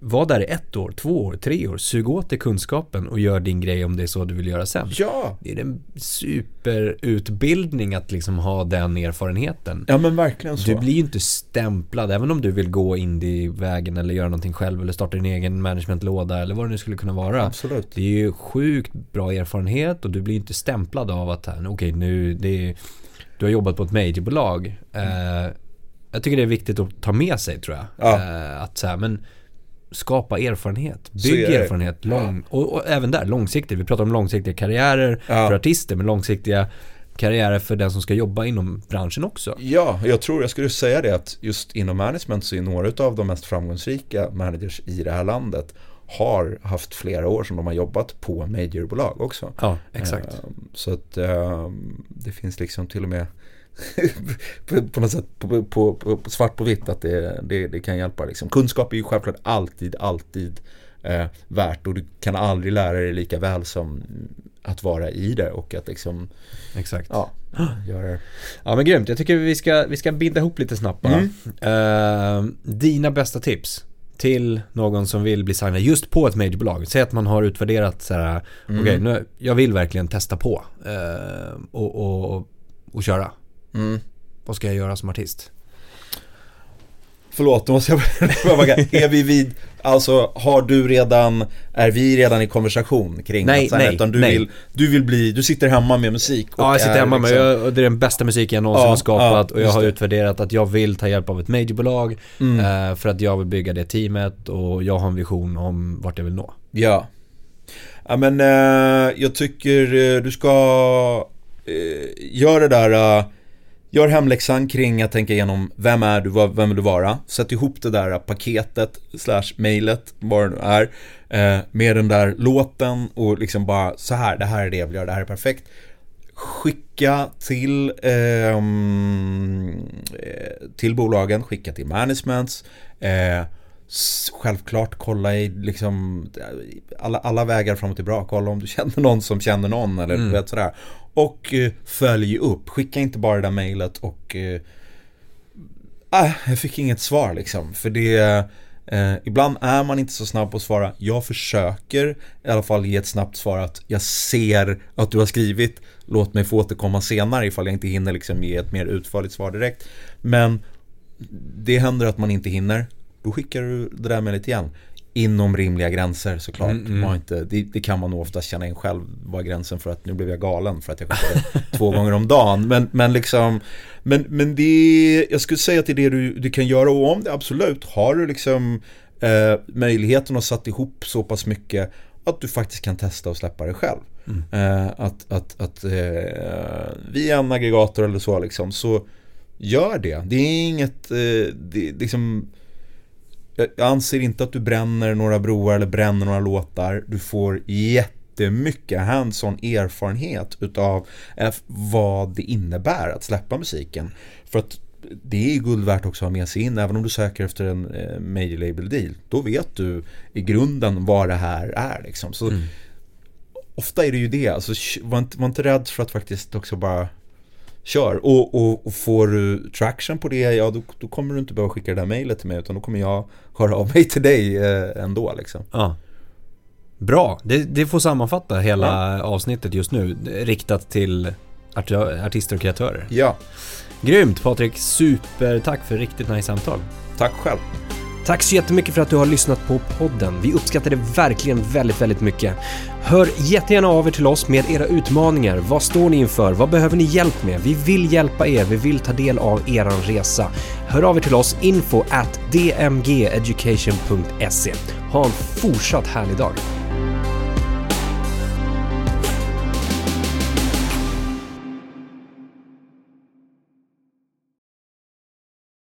var där i ett år, två år, tre år, sug åt dig kunskapen och gör din grej om det är så du vill göra sen. Ja! Det är en superutbildning att liksom ha den erfarenheten. Ja men verkligen så. Du blir ju inte stämplad, även om du vill gå indie-vägen eller göra någonting själv eller starta din egen managementlåda eller vad det nu skulle kunna vara. Absolut. Det är ju sjukt bra erfarenhet och du blir inte stämplad av att, okej okay, nu, det är, du har jobbat på ett majorbolag. Mm. Eh, jag tycker det är viktigt att ta med sig tror jag. Ja. Eh, att så här, men skapa erfarenhet. Bygg erfarenhet. Lång, och, och, även där, långsiktigt. Vi pratar om långsiktiga karriärer ja. för artister, men långsiktiga karriärer för den som ska jobba inom branschen också. Ja, jag tror jag skulle säga det att just inom management så är några av de mest framgångsrika managers i det här landet har haft flera år som de har jobbat på majorbolag också. Ja, exakt. Ehm, så att ehm, det finns liksom till och med på något sätt på, på, på, svart på vitt att det, det, det, kan hjälpa. Liksom. Kunskap är ju självklart alltid, alltid eh, värt och du kan aldrig lära dig lika väl som att vara i det och att liksom Exakt Ja, göra Ja men grymt, jag tycker vi ska, vi ska binda ihop lite snabbt bara mm. uh, Dina bästa tips till någon som vill bli signad just på ett majorbolag. Säg att man har utvärderat så här, mm. okej okay, jag vill verkligen testa på uh, och, och, och köra. Mm. Vad ska jag göra som artist? Förlåt, då måste jag fråga. är vi vid, alltså har du redan, är vi redan i konversation kring nej, att, nej, utan du nej. vill, du vill bli, du sitter hemma med musik och Ja, jag sitter hemma liksom... med, jag, det är den bästa musiken jag någonsin ja, har skapat ja, och jag har det. utvärderat att jag vill ta hjälp av ett majorbolag mm. eh, för att jag vill bygga det teamet och jag har en vision om vart jag vill nå. Ja. Ja men eh, jag tycker eh, du ska eh, göra det där eh, Gör hemläxan kring att tänka igenom vem är du, vem vill du vara? Sätt ihop det där paketet slash mejlet, vad det nu är, eh, med den där låten och liksom bara så här, det här är det jag vill göra, det här är perfekt. Skicka till, ehm, eh, till bolagen, skicka till managements. Eh, självklart kolla i liksom alla, alla vägar fram och tillbaka. Kolla om du känner någon som känner någon eller mm. vet sådär. Och eh, följ upp. Skicka inte bara det där mejlet och eh, äh, jag fick inget svar liksom. För det eh, ibland är man inte så snabb på att svara. Jag försöker i alla fall ge ett snabbt svar att jag ser att du har skrivit. Låt mig få återkomma senare ifall jag inte hinner liksom ge ett mer utförligt svar direkt. Men det händer att man inte hinner. Då skickar du det där mejlet igen. Inom rimliga gränser såklart. Mm, mm. Inte, det, det, kan man nog oftast känna in själv. Vad gränsen för att nu blev jag galen för att jag skickade två gånger om dagen. Men, men liksom Men, men det, jag skulle säga att det är det du, du kan göra och om det absolut. Har du liksom eh, möjligheten att satt ihop så pass mycket att du faktiskt kan testa och släppa det själv. Mm. Eh, att att, att eh, via en aggregator eller så liksom, så gör det. Det är inget, eh, det, liksom jag anser inte att du bränner några broar eller bränner några låtar. Du får jättemycket hands-on erfarenhet utav eh, vad det innebär att släppa musiken. För att det är guld värt också att ha med sig in, även om du söker efter en eh, major label deal. Då vet du i grunden vad det här är liksom. Så mm. Ofta är det ju det, alltså, var, inte, var inte rädd för att faktiskt också bara kör. Och, och, och, får du traction på det, ja då, då, kommer du inte behöva skicka det där mejlet till mig utan då kommer jag höra av mig till dig eh, ändå liksom. Ja. Bra, det, det får sammanfatta hela ja. avsnittet just nu, riktat till art artister och kreatörer. Ja. Grymt Patrik, supertack för riktigt nice samtal. Tack själv. Tack så jättemycket för att du har lyssnat på podden. Vi uppskattar det verkligen väldigt, väldigt mycket. Hör jättegärna av er till oss med era utmaningar. Vad står ni inför? Vad behöver ni hjälp med? Vi vill hjälpa er. Vi vill ta del av eran resa. Hör av er till oss info at dmgeducation.se. Ha en fortsatt härlig dag.